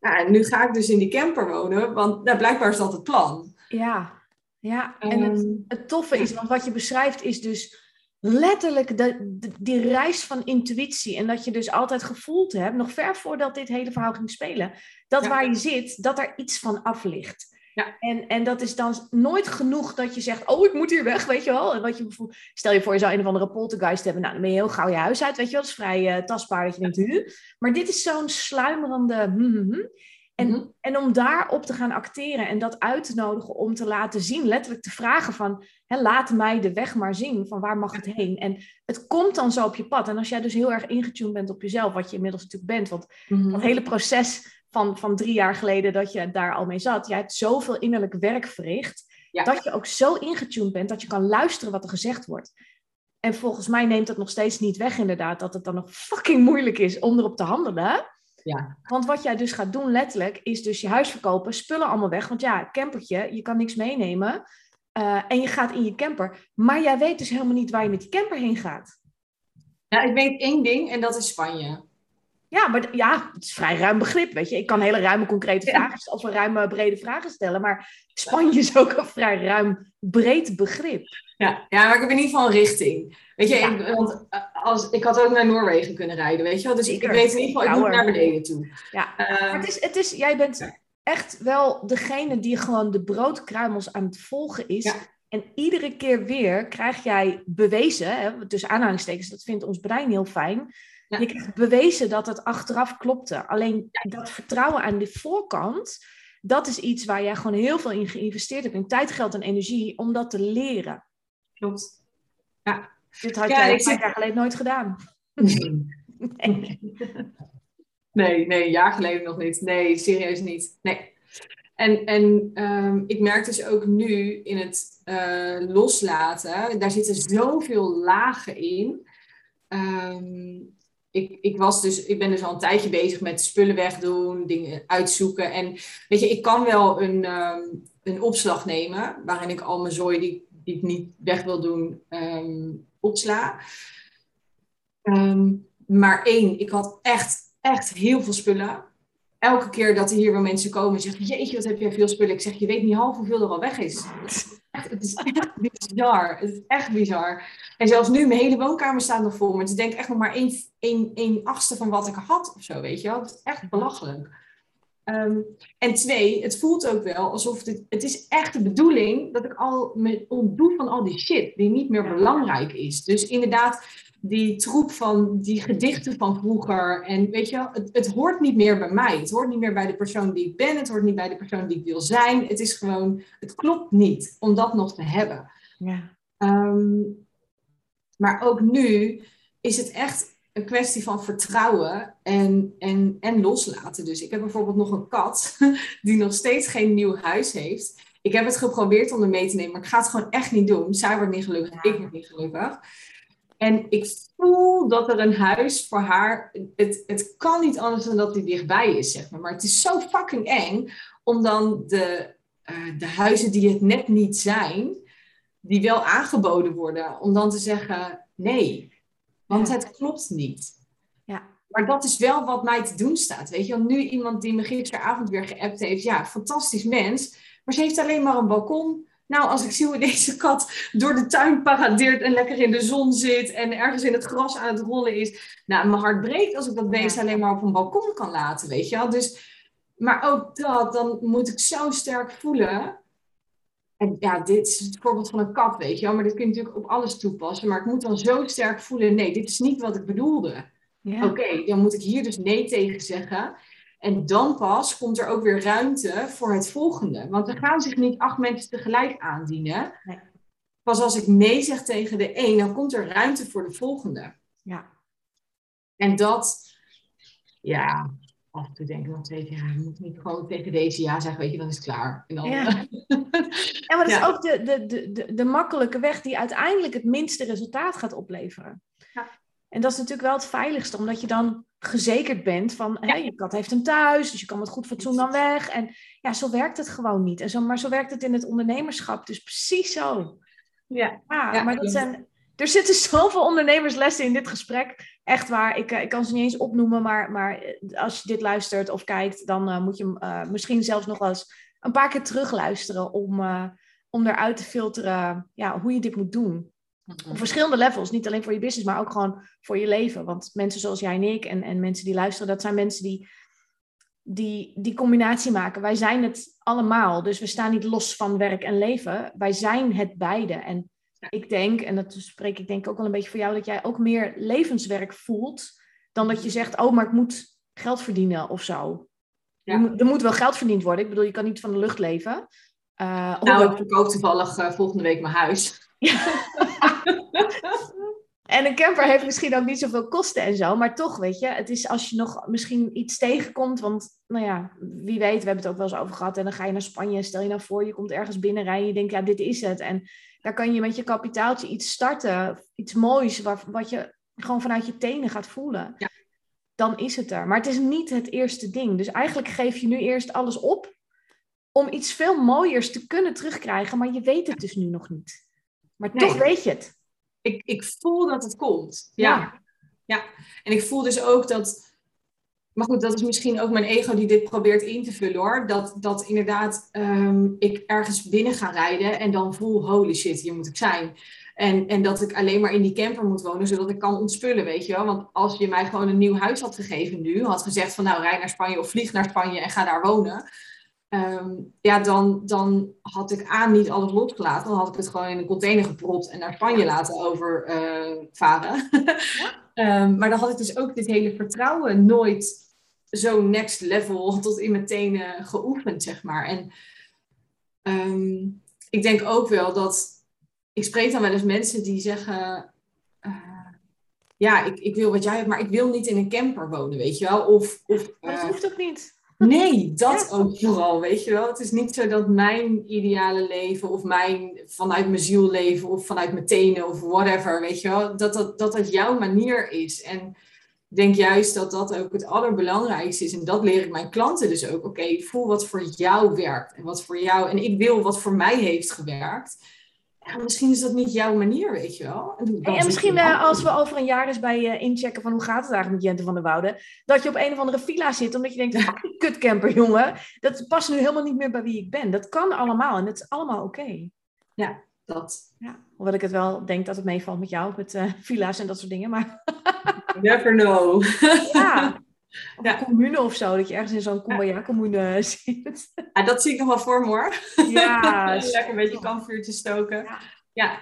Ja, en nu ga ik dus in die camper wonen, want nou, blijkbaar is dat het plan. Ja, Ja, en het, Ehm, het toffe is, want wat je beschrijft is dus letterlijk de, de- die reis van intuïtie. En dat je dus altijd gevoeld hebt, nog ver voordat dit hele verhaal ging spelen, dat Ja. waar je zit, dat er iets van af ligt. Ja. En, en dat is dan nooit genoeg dat je zegt, oh, ik moet hier weg, weet je wel. En wat je bijvoorbeeld, stel je voor, je zou een of andere poltergeist hebben. Nou, dan ben je heel gauw je huis uit, weet je wel. Dat is vrij eh, tastbaar dat je denkt, huh? Maar dit is zo'n sluimerende... hmm, hmm, hmm. En, Mhm. en om daarop te gaan acteren en dat uit te nodigen om te laten zien, letterlijk te vragen van, hè, laat mij de weg maar zien, van waar mag het heen? En het komt dan zo op je pad. En als jij dus heel erg ingetuned bent op jezelf, wat je inmiddels natuurlijk bent, want mhm. dat hele proces van, van drie jaar geleden dat je daar al mee zat, jij hebt zoveel innerlijk werk verricht, Ja. dat je ook zo ingetuned bent dat je kan luisteren wat er gezegd wordt. En volgens mij neemt het nog steeds niet weg, inderdaad, dat het dan nog fucking moeilijk is om erop te handelen. Ja. Want wat jij dus gaat doen, letterlijk, is dus je huis verkopen, spullen allemaal weg. Want ja, campertje, je kan niks meenemen. Eh, en je gaat in je camper. Maar jij weet dus helemaal niet waar je met die camper heen gaat. Ja, ik weet één ding en dat is Spanje. Ja, maar ja, het is vrij ruim begrip, weet je. Ik kan hele ruime, concrete Ja. vragen stellen, of een ruime, brede vragen stellen. Maar Spanje is ook een vrij ruim, breed begrip. Ja, ja, maar ik heb in ieder geval een richting. Weet je, Ja. ik, want eh, als, ik had ook naar Noorwegen kunnen rijden, weet je wel. Dus ik, weet in ieder geval, ik moet naar beneden toe. Ja. Eh, Maar het is, het is, jij bent echt wel degene die gewoon de broodkruimels aan het volgen is. Ja. En iedere keer weer krijg jij bewezen, hè, tussen aanhalingstekens, dat vindt ons brein heel fijn. Ja. Je krijgt bewezen dat het achteraf klopte. Alleen dat vertrouwen aan de voorkant, dat is iets waar jij gewoon heel veel in geïnvesteerd hebt. In tijd, geld en energie, om dat te leren. klopt. Dit had Ja, jij ik zit- jaar geleden nooit gedaan. *laughs* Nee. Nee, nee, een jaar geleden nog niet. Nee, serieus niet. Nee. En, en ehm, ik merk dus ook nu in het eh, loslaten, daar zitten zoveel lagen in. Ehm, ik, ik, was dus, ik ben dus al een tijdje bezig met spullen wegdoen, dingen uitzoeken. En weet je, ik kan wel een, ehm, een opslag nemen waarin ik al mijn zooi die, die ik niet weg wil doen, ehm, opsla. Ehm, maar één, ik had echt, echt heel veel spullen. Elke keer dat er hier weer mensen komen en zeggen, jeetje, wat heb jij veel spullen. Ik zeg, je weet niet half hoeveel er al weg is. Het is echt, bizar. Het is echt bizar. En zelfs nu, mijn hele woonkamer staat nog vol. Maar het is denk ik echt nog maar één, één, één achtste van wat ik had of zo, weet je wel. Het is echt belachelijk. Ehm, en twee, het voelt ook wel alsof dit, het is echt de bedoeling dat ik al me ontdoe van al die shit die niet meer belangrijk is. Dus inderdaad, die troep van die gedichten van vroeger. En weet je wel, het, het hoort niet meer bij mij. Het hoort niet meer bij de persoon die ik ben. Het hoort niet bij de persoon die ik wil zijn. Het is gewoon, het klopt niet om dat nog te hebben. Ja. Ehm, maar ook nu is het echt een kwestie van vertrouwen en, en, en loslaten. Dus ik heb bijvoorbeeld nog een kat *laughs* die nog steeds geen nieuw huis heeft. Ik heb het geprobeerd om er mee te nemen, maar ik ga het gewoon echt niet doen. Zij wordt niet gelukkig, ik word niet gelukkig. En ik voel dat er een huis voor haar. Het, het kan niet anders dan dat die dichtbij is, zeg maar. Maar het is zo fucking eng om dan de, eh, de huizen die het net niet zijn, die wel aangeboden worden, om dan te zeggen nee. Want Ja. het klopt niet. Ja. Maar dat is wel wat mij te doen staat. Weet je wel, nu iemand die me gisteravond weer geappt heeft, ja, fantastisch mens. Maar ze heeft alleen maar een balkon. Nou, als ik zie hoe deze kat door de tuin paradeert en lekker in de zon zit en ergens in het gras aan het rollen is. Nou, mijn hart breekt als ik dat beest alleen maar op een balkon kan laten, weet je wel. Dus, maar ook dat, dan moet ik zo sterk voelen. En ja, dit is het voorbeeld van een kat, weet je wel. Maar dit kun je natuurlijk op alles toepassen. Maar ik moet dan zo sterk voelen, nee, dit is niet wat ik bedoelde. Ja. Oké, dan moet ik hier dus nee tegen zeggen. En dan pas komt er ook weer ruimte voor het volgende. Want er gaan zich niet acht mensen tegelijk aandienen. Nee. Pas als ik nee zeg tegen de een, dan komt er ruimte voor de volgende. Ja. En dat, ja, af en toe denk ik nog ja, je moet niet gewoon tegen deze ja zeggen, weet je, dan is het klaar. En dan, Ja. *laughs* Ja, maar dat is Ja. ook de, de, de, de, de makkelijke weg die uiteindelijk het minste resultaat gaat opleveren. Ja. En dat is natuurlijk wel het veiligste, omdat je dan gezekerd bent van, hè, je kat heeft hem thuis, dus je kan met goed fatsoen dan weg. En ja, zo werkt het gewoon niet. En zo, maar zo werkt het in het ondernemerschap, dus precies zo. ja. Ja, Ja, maar dat zijn, er zitten *laughs* zoveel ondernemerslessen in dit gesprek. Echt waar, ik, eh, ik kan ze niet eens opnoemen, maar, maar eh, als je dit luistert of kijkt, dan eh, moet je hem misschien zelfs nog wel eens een paar keer terugluisteren om, om eruit te filteren ja, hoe je dit moet doen. Mhm. Op verschillende levels, niet alleen voor je business, maar ook gewoon voor je leven. Want mensen zoals jij en ik en, en mensen die luisteren, dat zijn mensen die, die die combinatie maken. Wij zijn het allemaal, dus we staan niet los van werk en leven. Wij zijn het beide. En ik denk, en dat spreek ik denk ook wel een beetje voor jou, dat jij ook meer levenswerk voelt dan dat je zegt, oh, maar ik moet geld verdienen of zo. Ja. Er moet wel geld verdiend worden. Ik bedoel, je kan niet van de lucht leven. Uh, Nou, ik verkoop toevallig eh, volgende week mijn huis. *laughs* En een camper heeft misschien ook niet zoveel kosten en zo, maar toch, weet je, het is als je nog misschien iets tegenkomt, want, nou ja, wie weet, we hebben het ook wel eens over gehad, en dan ga je naar Spanje, stel je nou voor, je komt ergens binnenrijden, en je denkt, ja, dit is het. En daar kan je met je kapitaaltje iets starten, iets moois, wat, wat je gewoon vanuit je tenen gaat voelen. Ja. Dan is het er. Maar het is niet het eerste ding. Dus eigenlijk geef je nu eerst alles op om iets veel mooiers te kunnen terugkrijgen, maar je weet het dus nu nog niet. Maar Nee. toch weet je het. ik, ik voel dat het komt. Ja. Ja. ja. En ik voel dus ook dat. Maar goed, dat is misschien ook mijn ego die dit probeert in te vullen hoor. Dat, dat inderdaad ehm, ik ergens binnen ga rijden en dan voel, holy shit, hier moet ik zijn. En, en dat ik alleen maar in die camper moet wonen, zodat ik kan ontspullen, weet je wel. Want als je mij gewoon een nieuw huis had gegeven nu, had gezegd van nou, rij naar Spanje of vlieg naar Spanje en ga daar wonen. Ehm, ja, dan, dan had ik aan niet alles losgelaten. Dan had ik het gewoon in een container gepropt en naar Spanje laten overvaren. *laughs* Ehm, maar dan had ik dus ook dit hele vertrouwen nooit zo next level tot in mijn tenen geoefend, zeg maar. En ehm, ik denk ook wel dat... Ik spreek dan wel eens mensen die zeggen... eh, ja, ik, ik wil wat jij hebt, maar ik wil niet in een camper wonen, weet je wel. Of, of dat eh, hoeft ook niet. Nee, *laughs* dat Ja. ook vooral, weet je wel. Het is niet zo dat mijn ideale leven of mijn vanuit mijn ziel leven of vanuit mijn tenen of whatever, weet je wel, dat dat, dat, dat jouw manier is. En ik denk juist dat dat ook het allerbelangrijkste is. En dat leer ik mijn klanten dus ook. Oké, voel wat voor jou werkt en wat voor jou. En ik wil wat voor mij heeft gewerkt. Ja, misschien is dat niet jouw manier, weet je wel. En, misschien eh, als we over een jaar eens bij je inchecken van hoe gaat het eigenlijk met Jente van der Woude, dat je op een of andere villa zit omdat je denkt, fucking kutcamper jongen, dat past nu helemaal niet meer bij wie ik ben. Dat kan allemaal en het is allemaal oké. dat. Ja, hoewel ik het wel denk dat het meevalt met jou, met eh, villa's en dat soort dingen, maar Never know. ja. *laughs* Of Ja. een commune of zo, dat je ergens in zo'n Kumbaya-commune *laughs* zit. Ja, dat zie ik nog wel voor me hoor. Ja, *laughs* Lekker een beetje kampvuurtje stoken. Ja. Ja, Ja,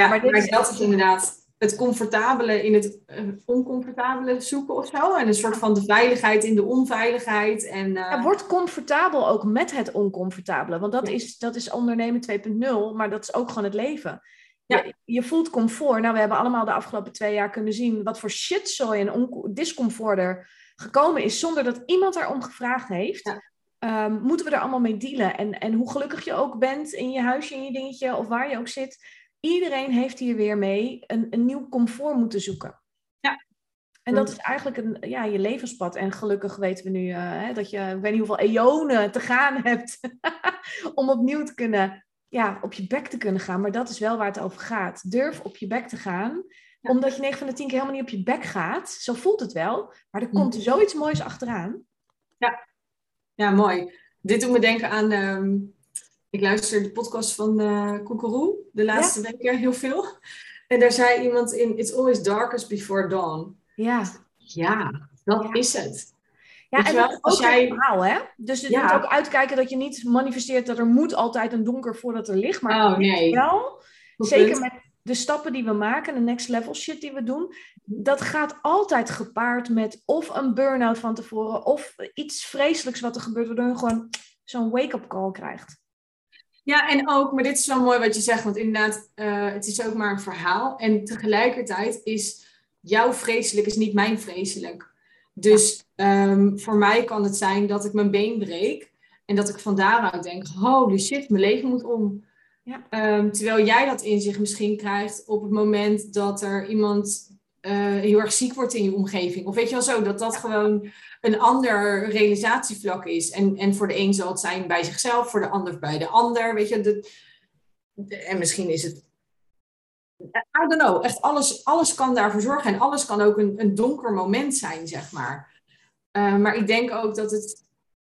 ja, maar maar, dit is dat is inderdaad het comfortabele in het eh, oncomfortabele zoeken of zo. En een soort van de veiligheid in de onveiligheid. En, eh, Ja, word comfortabel ook met het oncomfortabele. Want dat, Ja. is, dat is ondernemen 2.0, maar dat is ook gewoon het leven. Ja. Je, je voelt comfort. Nou, we hebben allemaal de afgelopen twee jaar kunnen zien wat voor shitzooi en discomfort er gekomen is zonder dat iemand daarom gevraagd heeft. Ja. Ehm, moeten we er allemaal mee dealen? En, en hoe gelukkig je ook bent in je huisje, in je dingetje of waar je ook zit. Iedereen heeft hier weer mee een, een nieuw comfort moeten zoeken. Ja. En dat is eigenlijk een, ja, je levenspad. En gelukkig weten we nu eh, hè, dat je, ik weet niet hoeveel eonen te gaan hebt *laughs* om opnieuw te kunnen, ja, op je bek te kunnen gaan. Maar dat is wel waar het over gaat. Durf op je bek te gaan, Ja. omdat je 9 van de 10 keer helemaal niet op je bek gaat. Zo voelt het wel, maar er Mhm. komt zoiets moois achteraan. Ja, mooi. Dit doet me denken aan... ehm, ik luister de podcast van Koekeroe de laatste weken heel veel. En daar zei iemand in... It's always darkest before dawn. Ja, Ja, dat Ja. is het. ja en dat ook jij- verhaal, hè? Dus je Ja. moet ook uitkijken dat je niet manifesteert dat er moet altijd een donker voordat er ligt. Maar Oh, nee. wel, Goed zeker punt. met de stappen die we maken, de next level shit die we doen, dat gaat altijd gepaard met of een burn-out van tevoren, of iets vreselijks wat er gebeurt, waardoor je gewoon zo'n wake-up call krijgt. Ja, en ook, maar dit is wel mooi wat je zegt, want inderdaad, eh, het is ook maar een verhaal. En tegelijkertijd is jouw vreselijk is niet mijn vreselijk. Dus ehm, voor mij kan het zijn dat ik mijn been breek en dat ik van daaruit denk, holy shit, mijn leven moet om. Ja. Ehm, terwijl jij dat inzicht misschien krijgt op het moment dat er iemand eh, heel erg ziek wordt in je omgeving. Of weet je wel zo, dat dat gewoon een ander realisatievlak is. En, en voor de een zal het zijn bij zichzelf, voor de ander bij de ander. Weet je, en misschien is het. I don't know, echt alles, alles kan daarvoor zorgen. En alles kan ook een, een donker moment zijn, zeg maar. Eh, maar ik denk ook dat het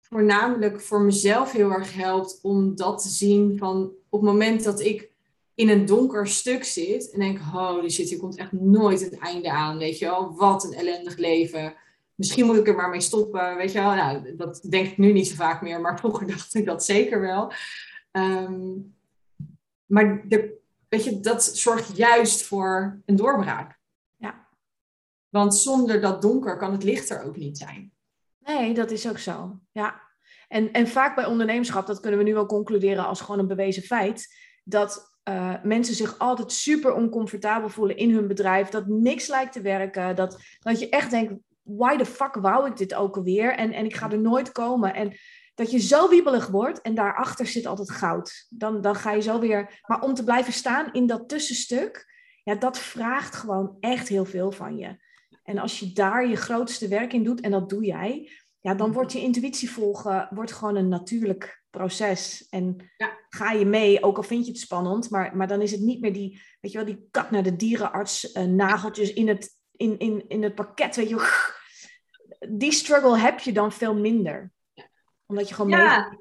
voornamelijk voor mezelf heel erg helpt om dat te zien van op het moment dat ik in een donker stuk zit en denk, holy shit, hier komt echt nooit het einde aan, weet je wel. Wat een ellendig leven. Misschien moet ik er maar mee stoppen, weet je wel. Nou, dat denk ik nu niet zo vaak meer, maar *laughs* vroeger dacht ik dat zeker wel. Ehm, maar de, weet je, dat zorgt juist voor een doorbraak. Ja. Want zonder dat donker kan het licht er ook niet zijn. Nee, dat is ook zo. Ja. En, en vaak bij ondernemerschap, dat kunnen we nu wel concluderen als gewoon een bewezen feit, dat uh, mensen zich altijd super oncomfortabel voelen in hun bedrijf, dat niks lijkt te werken, dat, dat je echt denkt, why the fuck wou ik dit ook alweer? En, en ik ga er nooit komen. En dat je zo wiebelig wordt en daarachter zit altijd goud. Dan, dan ga je zo weer. Maar om te blijven staan in dat tussenstuk, ja, dat vraagt gewoon echt heel veel van je. En als je daar je grootste werk in doet, en dat doe jij, ja, dan wordt je intuïtie volgen wordt gewoon een natuurlijk proces. En ja. ga je mee, ook al vind je het spannend, maar, maar dan is het niet meer die, weet je wel, die kat naar de dierenarts, uh, nageltjes in het, in, in, in het pakket, weet je. Die struggle heb je dan veel minder omdat je gewoon ja. Mee...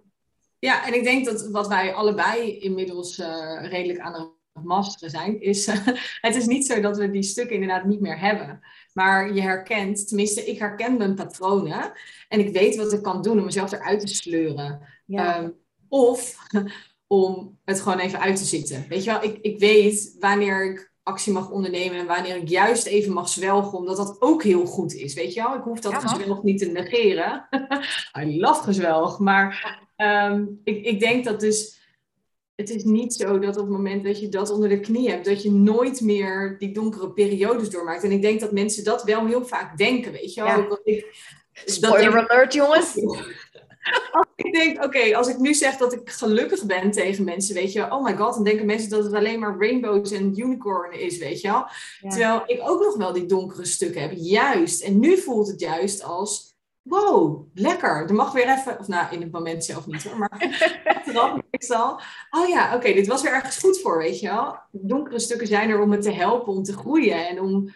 Ja, en ik denk dat wat wij allebei inmiddels uh, redelijk aan het masteren zijn, is uh, *laughs* het is niet zo dat we die stukken inderdaad niet meer hebben. Maar je herkent, tenminste, ik herken mijn patronen en ik weet wat ik kan doen om mezelf eruit te sleuren. Ja. Um, of *laughs* om het gewoon even uit te zitten. Weet je wel, ik, ik weet wanneer ik actie mag ondernemen en wanneer ik juist even mag zwelgen, omdat dat ook heel goed is. Weet je wel, ik hoef dat ja, gezwelg niet te negeren. *laughs* I love gezwelg, maar um, ik, ik denk dat dus het is niet zo dat op het moment dat je dat onder de knie hebt, dat je nooit meer die donkere periodes doormaakt. En ik denk dat mensen dat wel heel vaak denken, weet je wel. Ja. Ik, Spoiler alert, jongens. *laughs* ik denk, oké, als ik nu zeg dat ik gelukkig ben tegen mensen, weet je, oh my god, dan denken mensen dat het alleen maar rainbows en unicorn is, weet je wel. Terwijl ik ook nog wel die donkere stukken heb, juist. En nu voelt het juist als, wow, lekker. Er mag weer even, of nou, in het moment zelf niet hoor, maar *laughs* achteraf meestal, oh ja, oké, dit was er ergens goed voor, weet je wel. Donkere stukken zijn er om me te helpen, om te groeien en om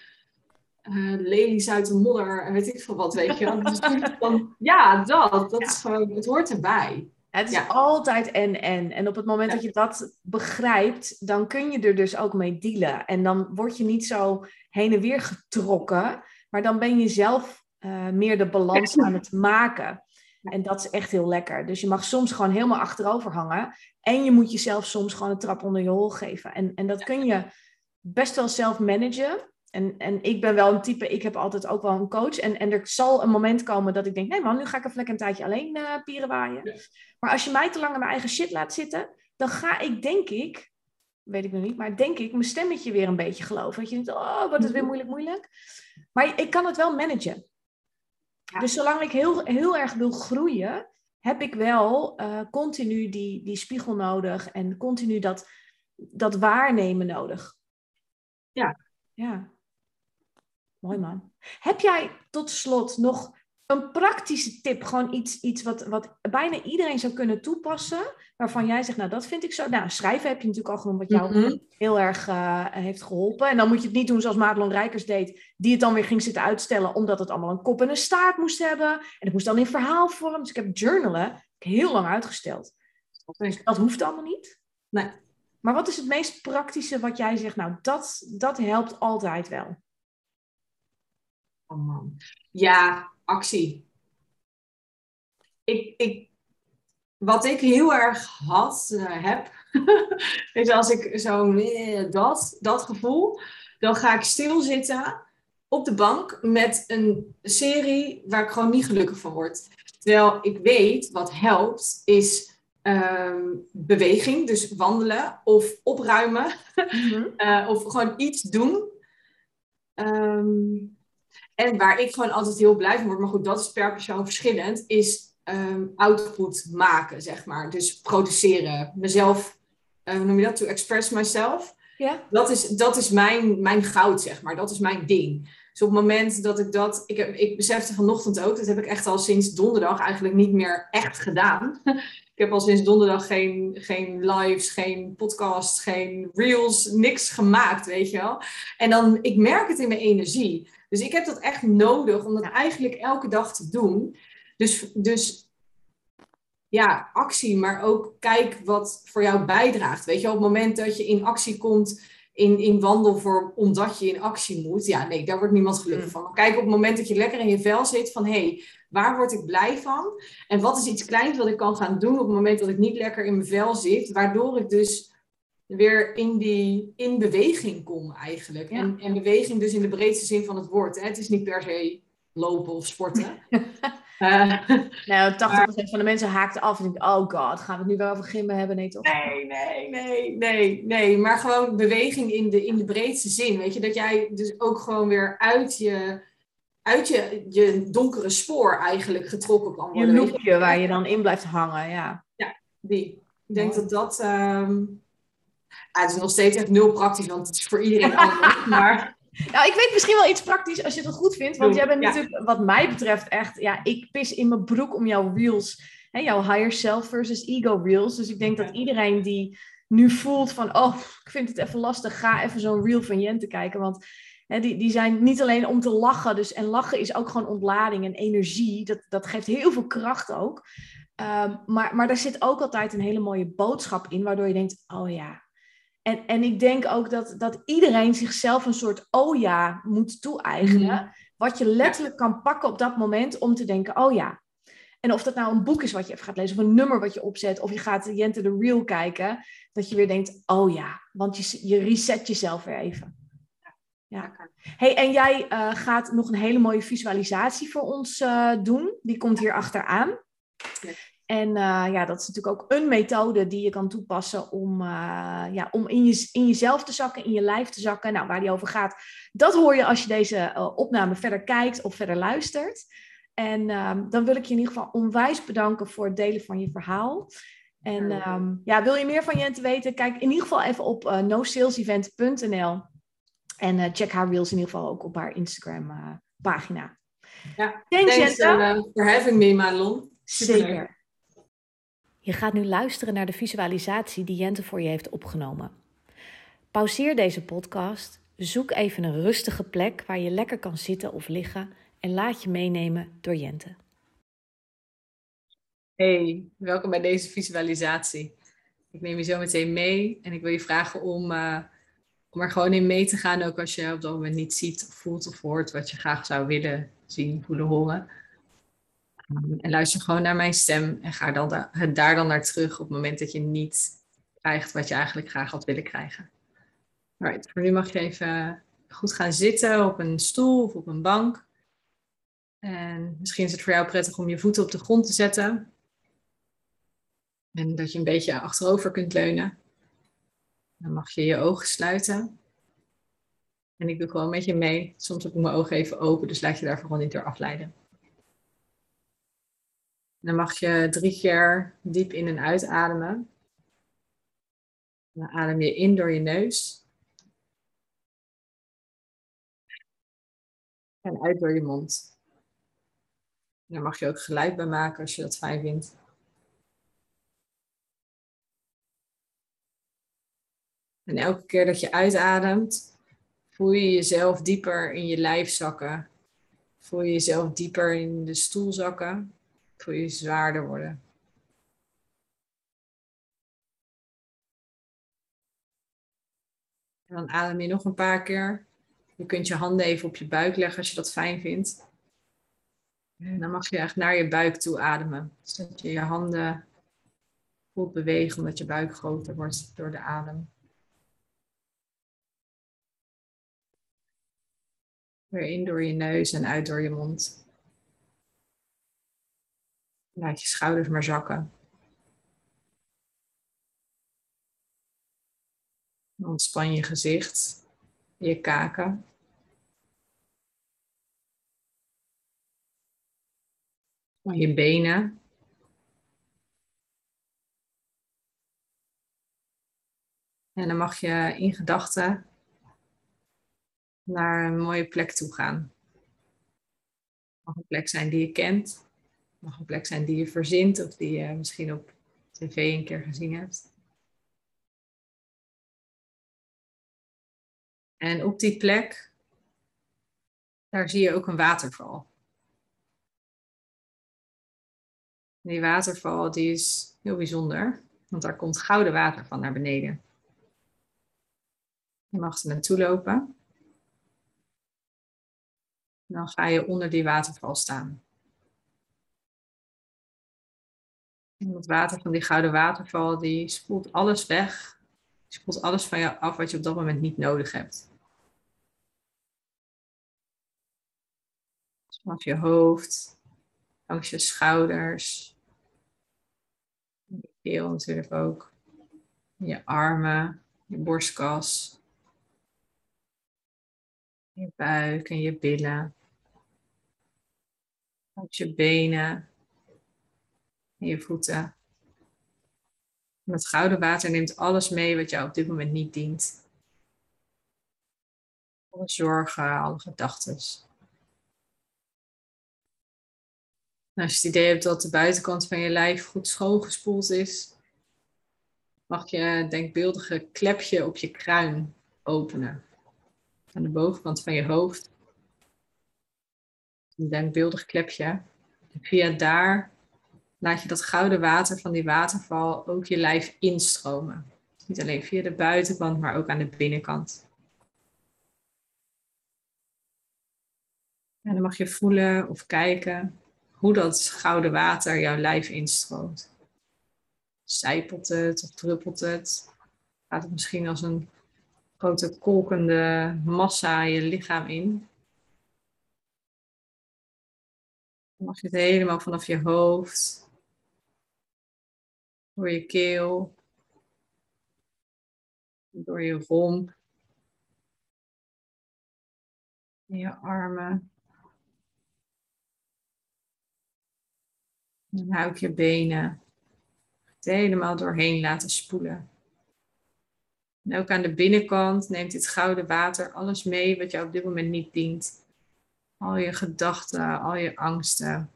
uh, lelies uit de modder weet ik veel wat, weet je Dus dan, ja, dat, dat is gewoon, het hoort erbij. Het is altijd en en. En op het moment dat je dat begrijpt, dan kun je er dus ook mee dealen. En dan word je niet zo heen en weer getrokken, maar dan ben je zelf uh, meer de balans aan het maken. En dat is echt heel lekker. Dus je mag soms gewoon helemaal achterover hangen. En je moet jezelf soms gewoon een trap onder je hol geven. En, en dat kun je best wel zelf managen. En, en ik ben wel een type, ik heb altijd ook wel een coach. En, en er zal een moment komen dat ik denk, nee man, nu ga ik even lekker een tijdje alleen uh, pieren waaien. Maar als je mij te lang in mijn eigen shit laat zitten, dan ga ik, denk ik, weet ik nog niet, maar denk ik mijn stemmetje weer een beetje geloven. Dat je denkt, oh, wordt het weer moeilijk, moeilijk. Maar ik kan het wel managen. Dus zolang ik heel, heel erg wil groeien, heb ik wel uh, continu die, die spiegel nodig en continu dat, dat waarnemen nodig. Ja. Ja. Mooi man. Heb jij tot slot nog een praktische tip? Gewoon iets, iets wat, wat bijna iedereen zou kunnen toepassen. Waarvan jij zegt, nou dat vind ik zo. Nou, schrijven heb je natuurlijk al genoemd, wat jou Mhm. heel erg eh, heeft geholpen. En dan moet je het niet doen zoals Madelon Rijkers deed. Die het dan weer ging zitten uitstellen. Omdat het allemaal een kop en een staart moest hebben. En het moest dan in verhaalvorm. Dus ik heb journalen heel lang uitgesteld. Dus dat hoeft allemaal niet. Nee. Maar wat is het meest praktische wat jij zegt? Nou, dat, dat helpt altijd wel. Oh man. Ja, actie. Ik, ik, wat ik heel erg had, uh, heb, *laughs* is als ik zo uh, dat, dat gevoel, dan ga ik stilzitten op de bank met een serie waar ik gewoon niet gelukkig van word. Terwijl ik weet wat helpt, is um, beweging, dus wandelen of opruimen *laughs* Mhm. uh, of gewoon iets doen. Um, en waar ik gewoon altijd heel blij van word, maar goed, dat is per persoon verschillend, is um, output maken, zeg maar. Dus produceren, mezelf, uh, hoe noem je dat, to express myself. Ja? Dat is, dat is mijn, mijn goud, zeg maar. Dat is mijn ding. Dus op het moment dat ik dat... Ik, heb, ik besefte vanochtend ook, dat heb ik echt al sinds donderdag eigenlijk niet meer echt gedaan. *laughs* ik heb al sinds donderdag geen, geen lives, geen podcasts, geen reels, niks gemaakt, weet je wel. En dan, ik merk het in mijn energie. Dus ik heb dat echt nodig om dat eigenlijk elke dag te doen. Dus, dus ja, actie, maar ook kijk wat voor jou bijdraagt. Weet je, op het moment dat je in actie komt in, in wandelvorm omdat je in actie moet, ja, nee, daar wordt niemand gelukkig mm. van. Maar kijk op het moment dat je lekker in je vel zit van hé, hey, waar word ik blij van? En wat is iets kleins wat ik kan gaan doen op het moment dat ik niet lekker in mijn vel zit, waardoor ik dus weer in die in beweging kom eigenlijk. En, en beweging dus in de breedste zin van het woord. Hè? Het is niet per se lopen of sporten. Uh, *laughs* nou, *laughs* 80% van de mensen haakt af en denkt, oh god, gaan we het nu wel over gimmen hebben? Nee, toch? Nee, nee, nee, nee, nee. Maar gewoon beweging in de, in de breedste zin. Weet je, dat jij dus ook gewoon weer uit je, uit je, je donkere spoor eigenlijk getrokken kan worden. Je loopje waar je dan in blijft hangen, ja. Ja, die. Ik denk dat dat... Um... het is nog steeds echt nul praktisch, want het is voor iedereen anders. *laughs* maar nou, ik weet misschien wel iets praktisch als je het goed vindt. Want jij bent natuurlijk, wat mij betreft, echt... Ja, ik pis in mijn broek om jouw reels. Hè, jouw higher self versus ego reels. Dus ik denk dat iedereen die nu voelt van... Oh, ik vind het even lastig. Ga even zo'n reel van Jente kijken. Want hè, die, die zijn niet alleen om te lachen. Dus, en lachen is ook gewoon ontlading en energie. Dat, dat geeft heel veel kracht ook. Um, maar, maar daar zit ook altijd een hele mooie boodschap in. Waardoor je denkt, oh ja, en, en ik denk ook dat, dat iedereen zichzelf een soort oh ja moet toe-eigenen. Mhm. Wat je letterlijk kan pakken op dat moment om te denken, oh ja. En of dat nou een boek is wat je even gaat lezen, of een nummer wat je opzet, of je gaat Jente de Real kijken, dat je weer denkt, oh ja, want je, je reset jezelf weer even. Ja. Hey, en jij uh, gaat nog een hele mooie visualisatie voor ons uh, doen. Die komt hier achteraan. En uh, ja, dat is natuurlijk ook een methode die je kan toepassen om, uh, ja, om in, je, in jezelf te zakken, in je lijf te zakken. Nou, waar die over gaat, dat hoor je als je deze uh, opname verder kijkt of verder luistert. En um, dan wil ik je in ieder geval onwijs bedanken voor het delen van je verhaal. En um, ja, wil je meer van Jente weten? Kijk in ieder geval even op nosalesevent.nl. En check haar reels in ieder geval ook op haar Instagram pagina. Ja, thanks, thanks Jente. for having me, Madelon. Zeker. Je gaat nu luisteren naar de visualisatie die Jente voor je heeft opgenomen. Pauzeer deze podcast, zoek even een rustige plek waar je lekker kan zitten of liggen en laat je meenemen door Jente. Hey, welkom bij deze visualisatie. Ik neem je zo meteen mee en ik wil je vragen om, uh, om er gewoon in mee te gaan, ook als je op dat moment niet ziet, voelt of hoort wat je graag zou willen zien, voelen, horen. En luister gewoon naar mijn stem en ga dan daar dan naar terug op het moment dat je niet krijgt wat je eigenlijk graag had willen krijgen. Alright, voor nu mag je even goed gaan zitten op een stoel of op een bank. En misschien is het voor jou prettig om je voeten op de grond te zetten. En dat je een beetje achterover kunt leunen. Dan mag je je ogen sluiten. En ik doe gewoon met je mee. Soms heb ik mijn ogen even open, dus laat je daar vooral niet door afleiden. Dan mag je drie keer diep in en uitademen. Dan adem je in door je neus. En uit door je mond. Daar mag je ook geluid bij maken als je dat fijn vindt. En elke keer dat je uitademt, voel je jezelf dieper in je lijf zakken. Voel je jezelf dieper in de stoel zakken voel je zwaarder worden. En dan adem je nog een paar keer. Je kunt je handen even op je buik leggen als je dat fijn vindt. En dan mag je echt naar je buik toe ademen. Zodat je je handen voelt bewegen omdat je buik groter wordt door de adem. Weer in door je neus en uit door je mond. Laat je schouders maar zakken. Ontspan je gezicht, je kaken. Je benen. En dan mag je in gedachten naar een mooie plek toe gaan. Het mag een plek zijn die je kent mag een plek zijn die je verzint of die je misschien op tv een keer gezien hebt. En op die plek, daar zie je ook een waterval. Die waterval die is heel bijzonder, want daar komt gouden water van naar beneden. Je mag er naartoe lopen. dan ga je onder die waterval staan. Het water van die gouden waterval, die spoelt alles weg. Die spoelt alles van jou af wat je op dat moment niet nodig hebt. Dus vanaf je hoofd, langs je schouders, je keel natuurlijk ook, je armen, je borstkas, je buik en je billen, langs je benen en je voeten. En het gouden water neemt alles mee wat jou op dit moment niet dient. Alle zorgen, alle gedachten. als je het idee hebt dat de buitenkant van je lijf goed schoongespoeld is, mag je een denkbeeldige klepje op je kruin openen. Aan de bovenkant van je hoofd. Een denkbeeldig klepje. Via daar laat je dat gouden water van die waterval ook je lijf instromen. Niet alleen via de buitenkant, maar ook aan de binnenkant. En dan mag je voelen of kijken hoe dat gouden water jouw lijf instroomt. Zijpelt het of druppelt het? Gaat het misschien als een grote kolkende massa je lichaam in? Dan mag je het helemaal vanaf je hoofd, door je keel, door je romp, in je armen, En hou ik je benen het helemaal doorheen laten spoelen. En ook aan de binnenkant neemt dit gouden water alles mee wat jou op dit moment niet dient. Al je gedachten, al je angsten.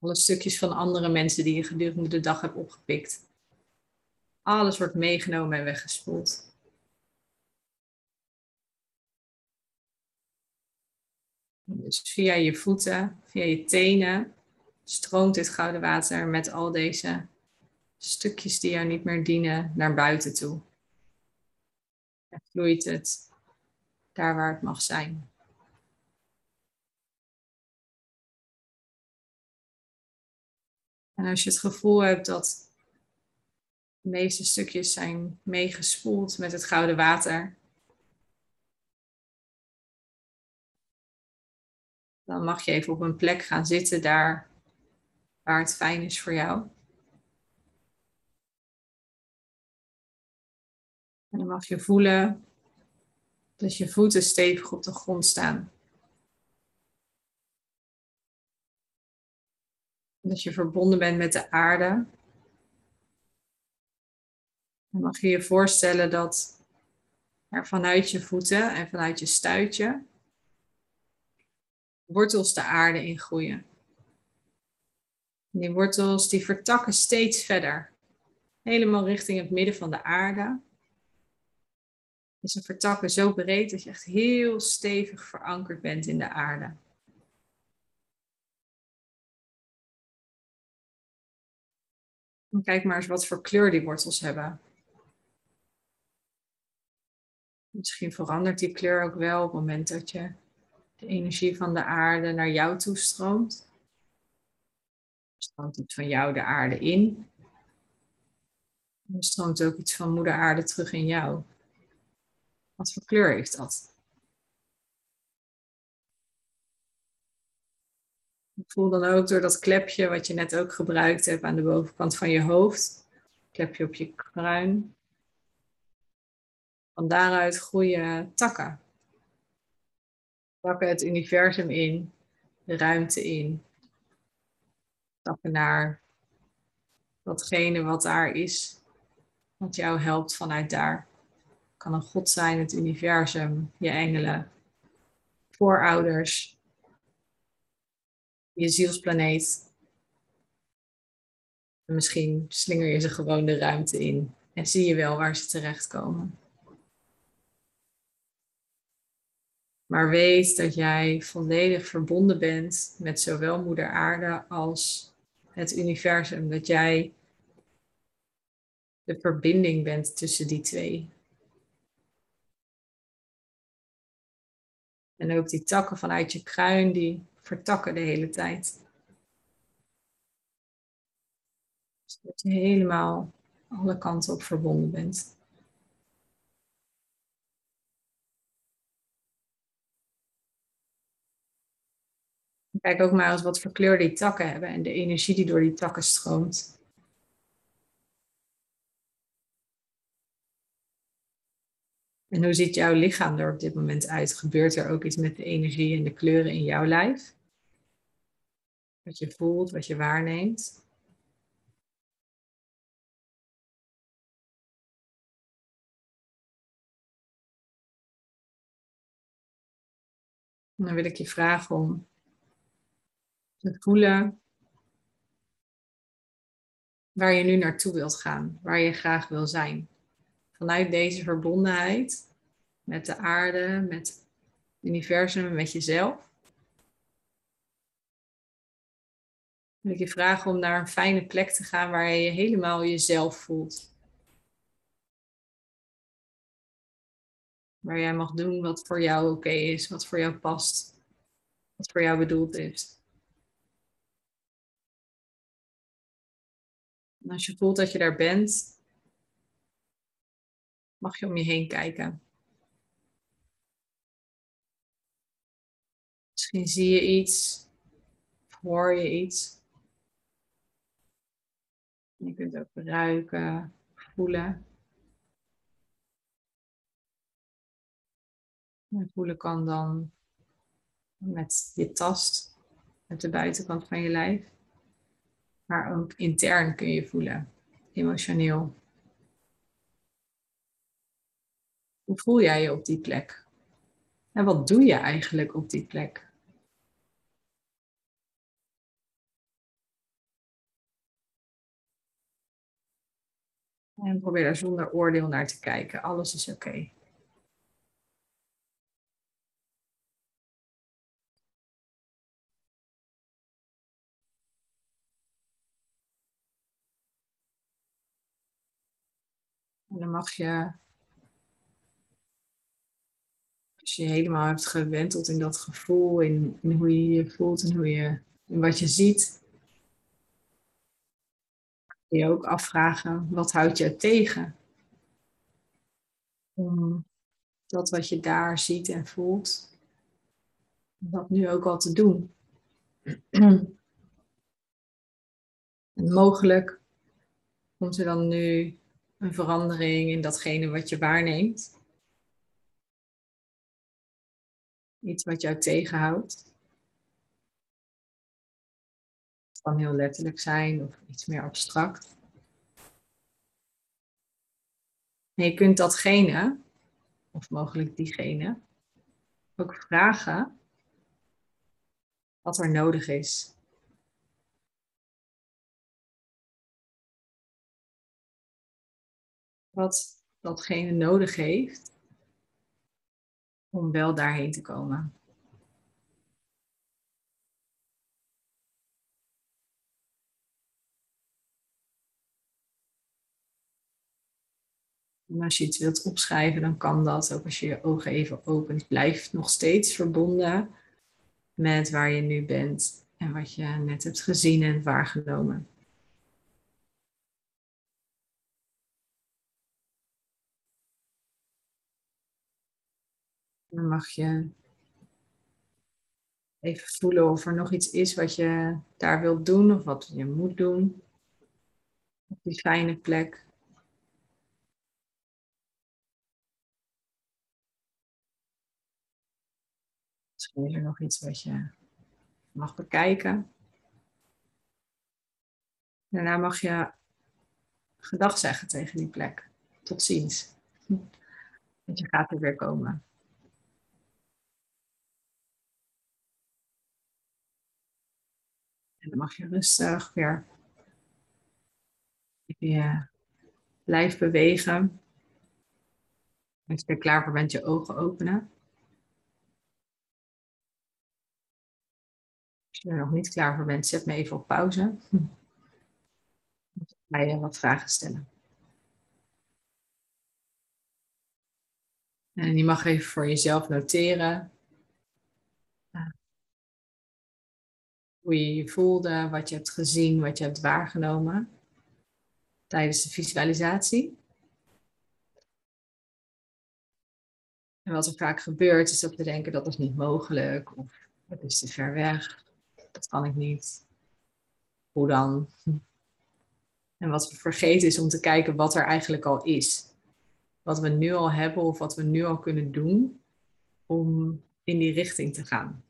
Alle stukjes van andere mensen die je gedurende de dag hebt opgepikt. Alles wordt meegenomen en weggespoeld. Dus via je voeten, via je tenen, stroomt dit gouden water met al deze stukjes die jou niet meer dienen naar buiten toe. En vloeit het daar waar het mag zijn. En als je het gevoel hebt dat de meeste stukjes zijn meegespoeld met het gouden water, dan mag je even op een plek gaan zitten daar waar het fijn is voor jou. En dan mag je voelen dat je voeten stevig op de grond staan. Dat je verbonden bent met de aarde. Dan mag je je voorstellen dat er vanuit je voeten en vanuit je stuitje wortels de aarde in groeien die wortels die vertakken steeds verder. Helemaal richting het midden van de aarde. Dus ze vertakken zo breed dat je echt heel stevig verankerd bent in de aarde. Kijk maar eens wat voor kleur die wortels hebben. Misschien verandert die kleur ook wel op het moment dat je de energie van de aarde naar jou toestroomt stroomt iets van jou de aarde in. Er stroomt ook iets van moeder aarde terug in jou. Wat voor kleur heeft dat? Voel dan ook door dat klepje wat je net ook gebruikt hebt aan de bovenkant van je hoofd. Klepje op je kruin. Van daaruit groeien takken. Takken het universum in, de ruimte in, stappen naar datgene wat daar is, wat jou helpt vanuit daar. Kan een God zijn, het universum, je engelen, voorouders, je zielsplaneet. En misschien slinger je ze gewoon de ruimte in en zie je wel waar ze terechtkomen. Maar weet dat jij volledig verbonden bent met zowel Moeder Aarde als het universum. Dat jij de verbinding bent tussen die twee. En ook die takken vanuit je kruin, die vertakken de hele tijd. Dus dat je helemaal alle kanten op verbonden bent. Kijk ook maar eens wat voor kleur die takken hebben en de energie die door die takken stroomt. En hoe ziet jouw lichaam er op dit moment uit? Gebeurt er ook iets met de energie en de kleuren in jouw lijf? Wat je voelt, wat je waarneemt. dan wil ik je vragen om te voelen waar je nu naartoe wilt gaan, waar je graag wil zijn. Vanuit deze verbondenheid met de aarde, met het universum, met jezelf. Wil ik je vragen om naar een fijne plek te gaan waar je je helemaal jezelf voelt. Waar jij mag doen wat voor jou oké is, wat voor jou past, wat voor jou bedoeld is. En als je voelt dat je daar bent, mag je om je heen kijken. Misschien zie je iets, of hoor je iets. Je kunt ook ruiken, voelen. En voelen kan dan met je tast, met de buitenkant van je lijf. Maar ook intern kun je voelen, emotioneel. Hoe voel jij je op die plek? En wat doe je eigenlijk op die plek? En probeer daar zonder oordeel naar te kijken. Alles is oké. En dan mag je, als je helemaal hebt gewenteld in dat gevoel, in, hoe je je voelt en hoe je, wat je ziet, je ook afvragen, wat houdt je tegen? Om dat wat je daar ziet en voelt, dat nu ook al te doen. En mogelijk komt er dan nu een verandering in datgene wat je waarneemt. Iets wat jou tegenhoudt. Heel letterlijk zijn of iets meer abstract. Je kunt datgene, of mogelijk diegene, ook vragen wat er nodig is wat datgene nodig heeft om wel daarheen te komen. En als je iets wilt opschrijven, dan kan dat. Ook als je je ogen even opent, blijf nog steeds verbonden met waar je nu bent en wat je net hebt gezien en waargenomen. Dan mag je even voelen of er nog iets is wat je daar wilt doen of wat je moet doen. Op die fijne plek. Is er nog iets wat je mag bekijken. Daarna mag je gedag zeggen tegen die plek. Tot ziens. Want je gaat er weer komen. En dan mag je rustig weer je blijf bewegen. Als je er klaar voor bent, je ogen openen. Je er nog niet klaar voor bent, zet me even op pauze. Dan ga je wat vragen stellen. En je mag even voor jezelf noteren hoe je je voelde, wat je hebt gezien, wat je hebt waargenomen tijdens de visualisatie. En wat er vaak gebeurt, is dat we denken dat is niet mogelijk of het is te ver weg, dat kan ik niet. Hoe dan? En wat we vergeten is om te kijken wat er eigenlijk al is. Wat we nu al hebben of wat we nu al kunnen doen om in die richting te gaan.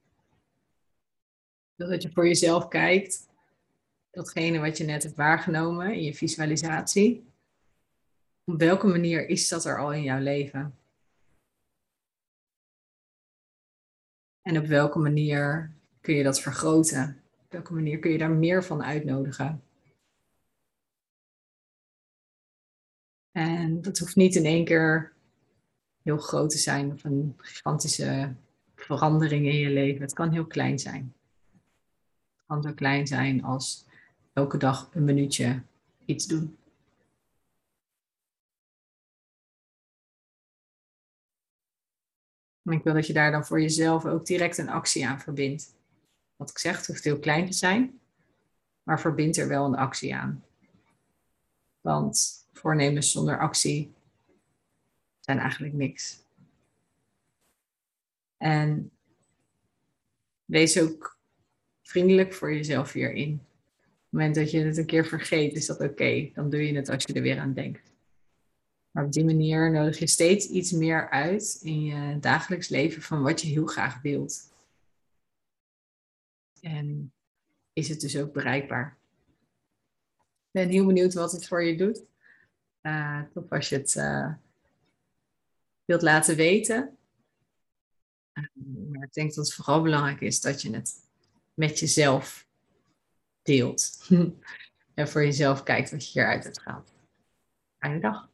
Dat je voor jezelf kijkt, datgene wat je net hebt waargenomen in je visualisatie. Op welke manier is dat er al in jouw leven? En op welke manier kun je dat vergroten? Op welke manier kun je daar meer van uitnodigen? En dat hoeft niet in één keer heel groot te zijn of een gigantische verandering in je leven. Het kan heel klein zijn. Het kan zo klein zijn als elke dag een minuutje iets doen. En ik wil dat je daar dan voor jezelf ook direct een actie aan verbindt. Wat ik zeg, het hoeft heel klein te zijn, maar verbind er wel een actie aan. Want voornemens zonder actie zijn eigenlijk niks. En wees ook vriendelijk voor jezelf hierin. Op het moment dat je het een keer vergeet, is dat oké. Dan doe je het als je er weer aan denkt. Maar op die manier nodig je steeds iets meer uit in je dagelijks leven van wat je heel graag wilt. En is het dus ook bereikbaar. Ik ben heel benieuwd wat het voor je doet. Uh, top als je het uh, wilt laten weten. Uh, maar ik denk dat het vooral belangrijk is dat je het met jezelf deelt. en voor jezelf kijkt wat je hieruit hebt gehaald. Fijne dag.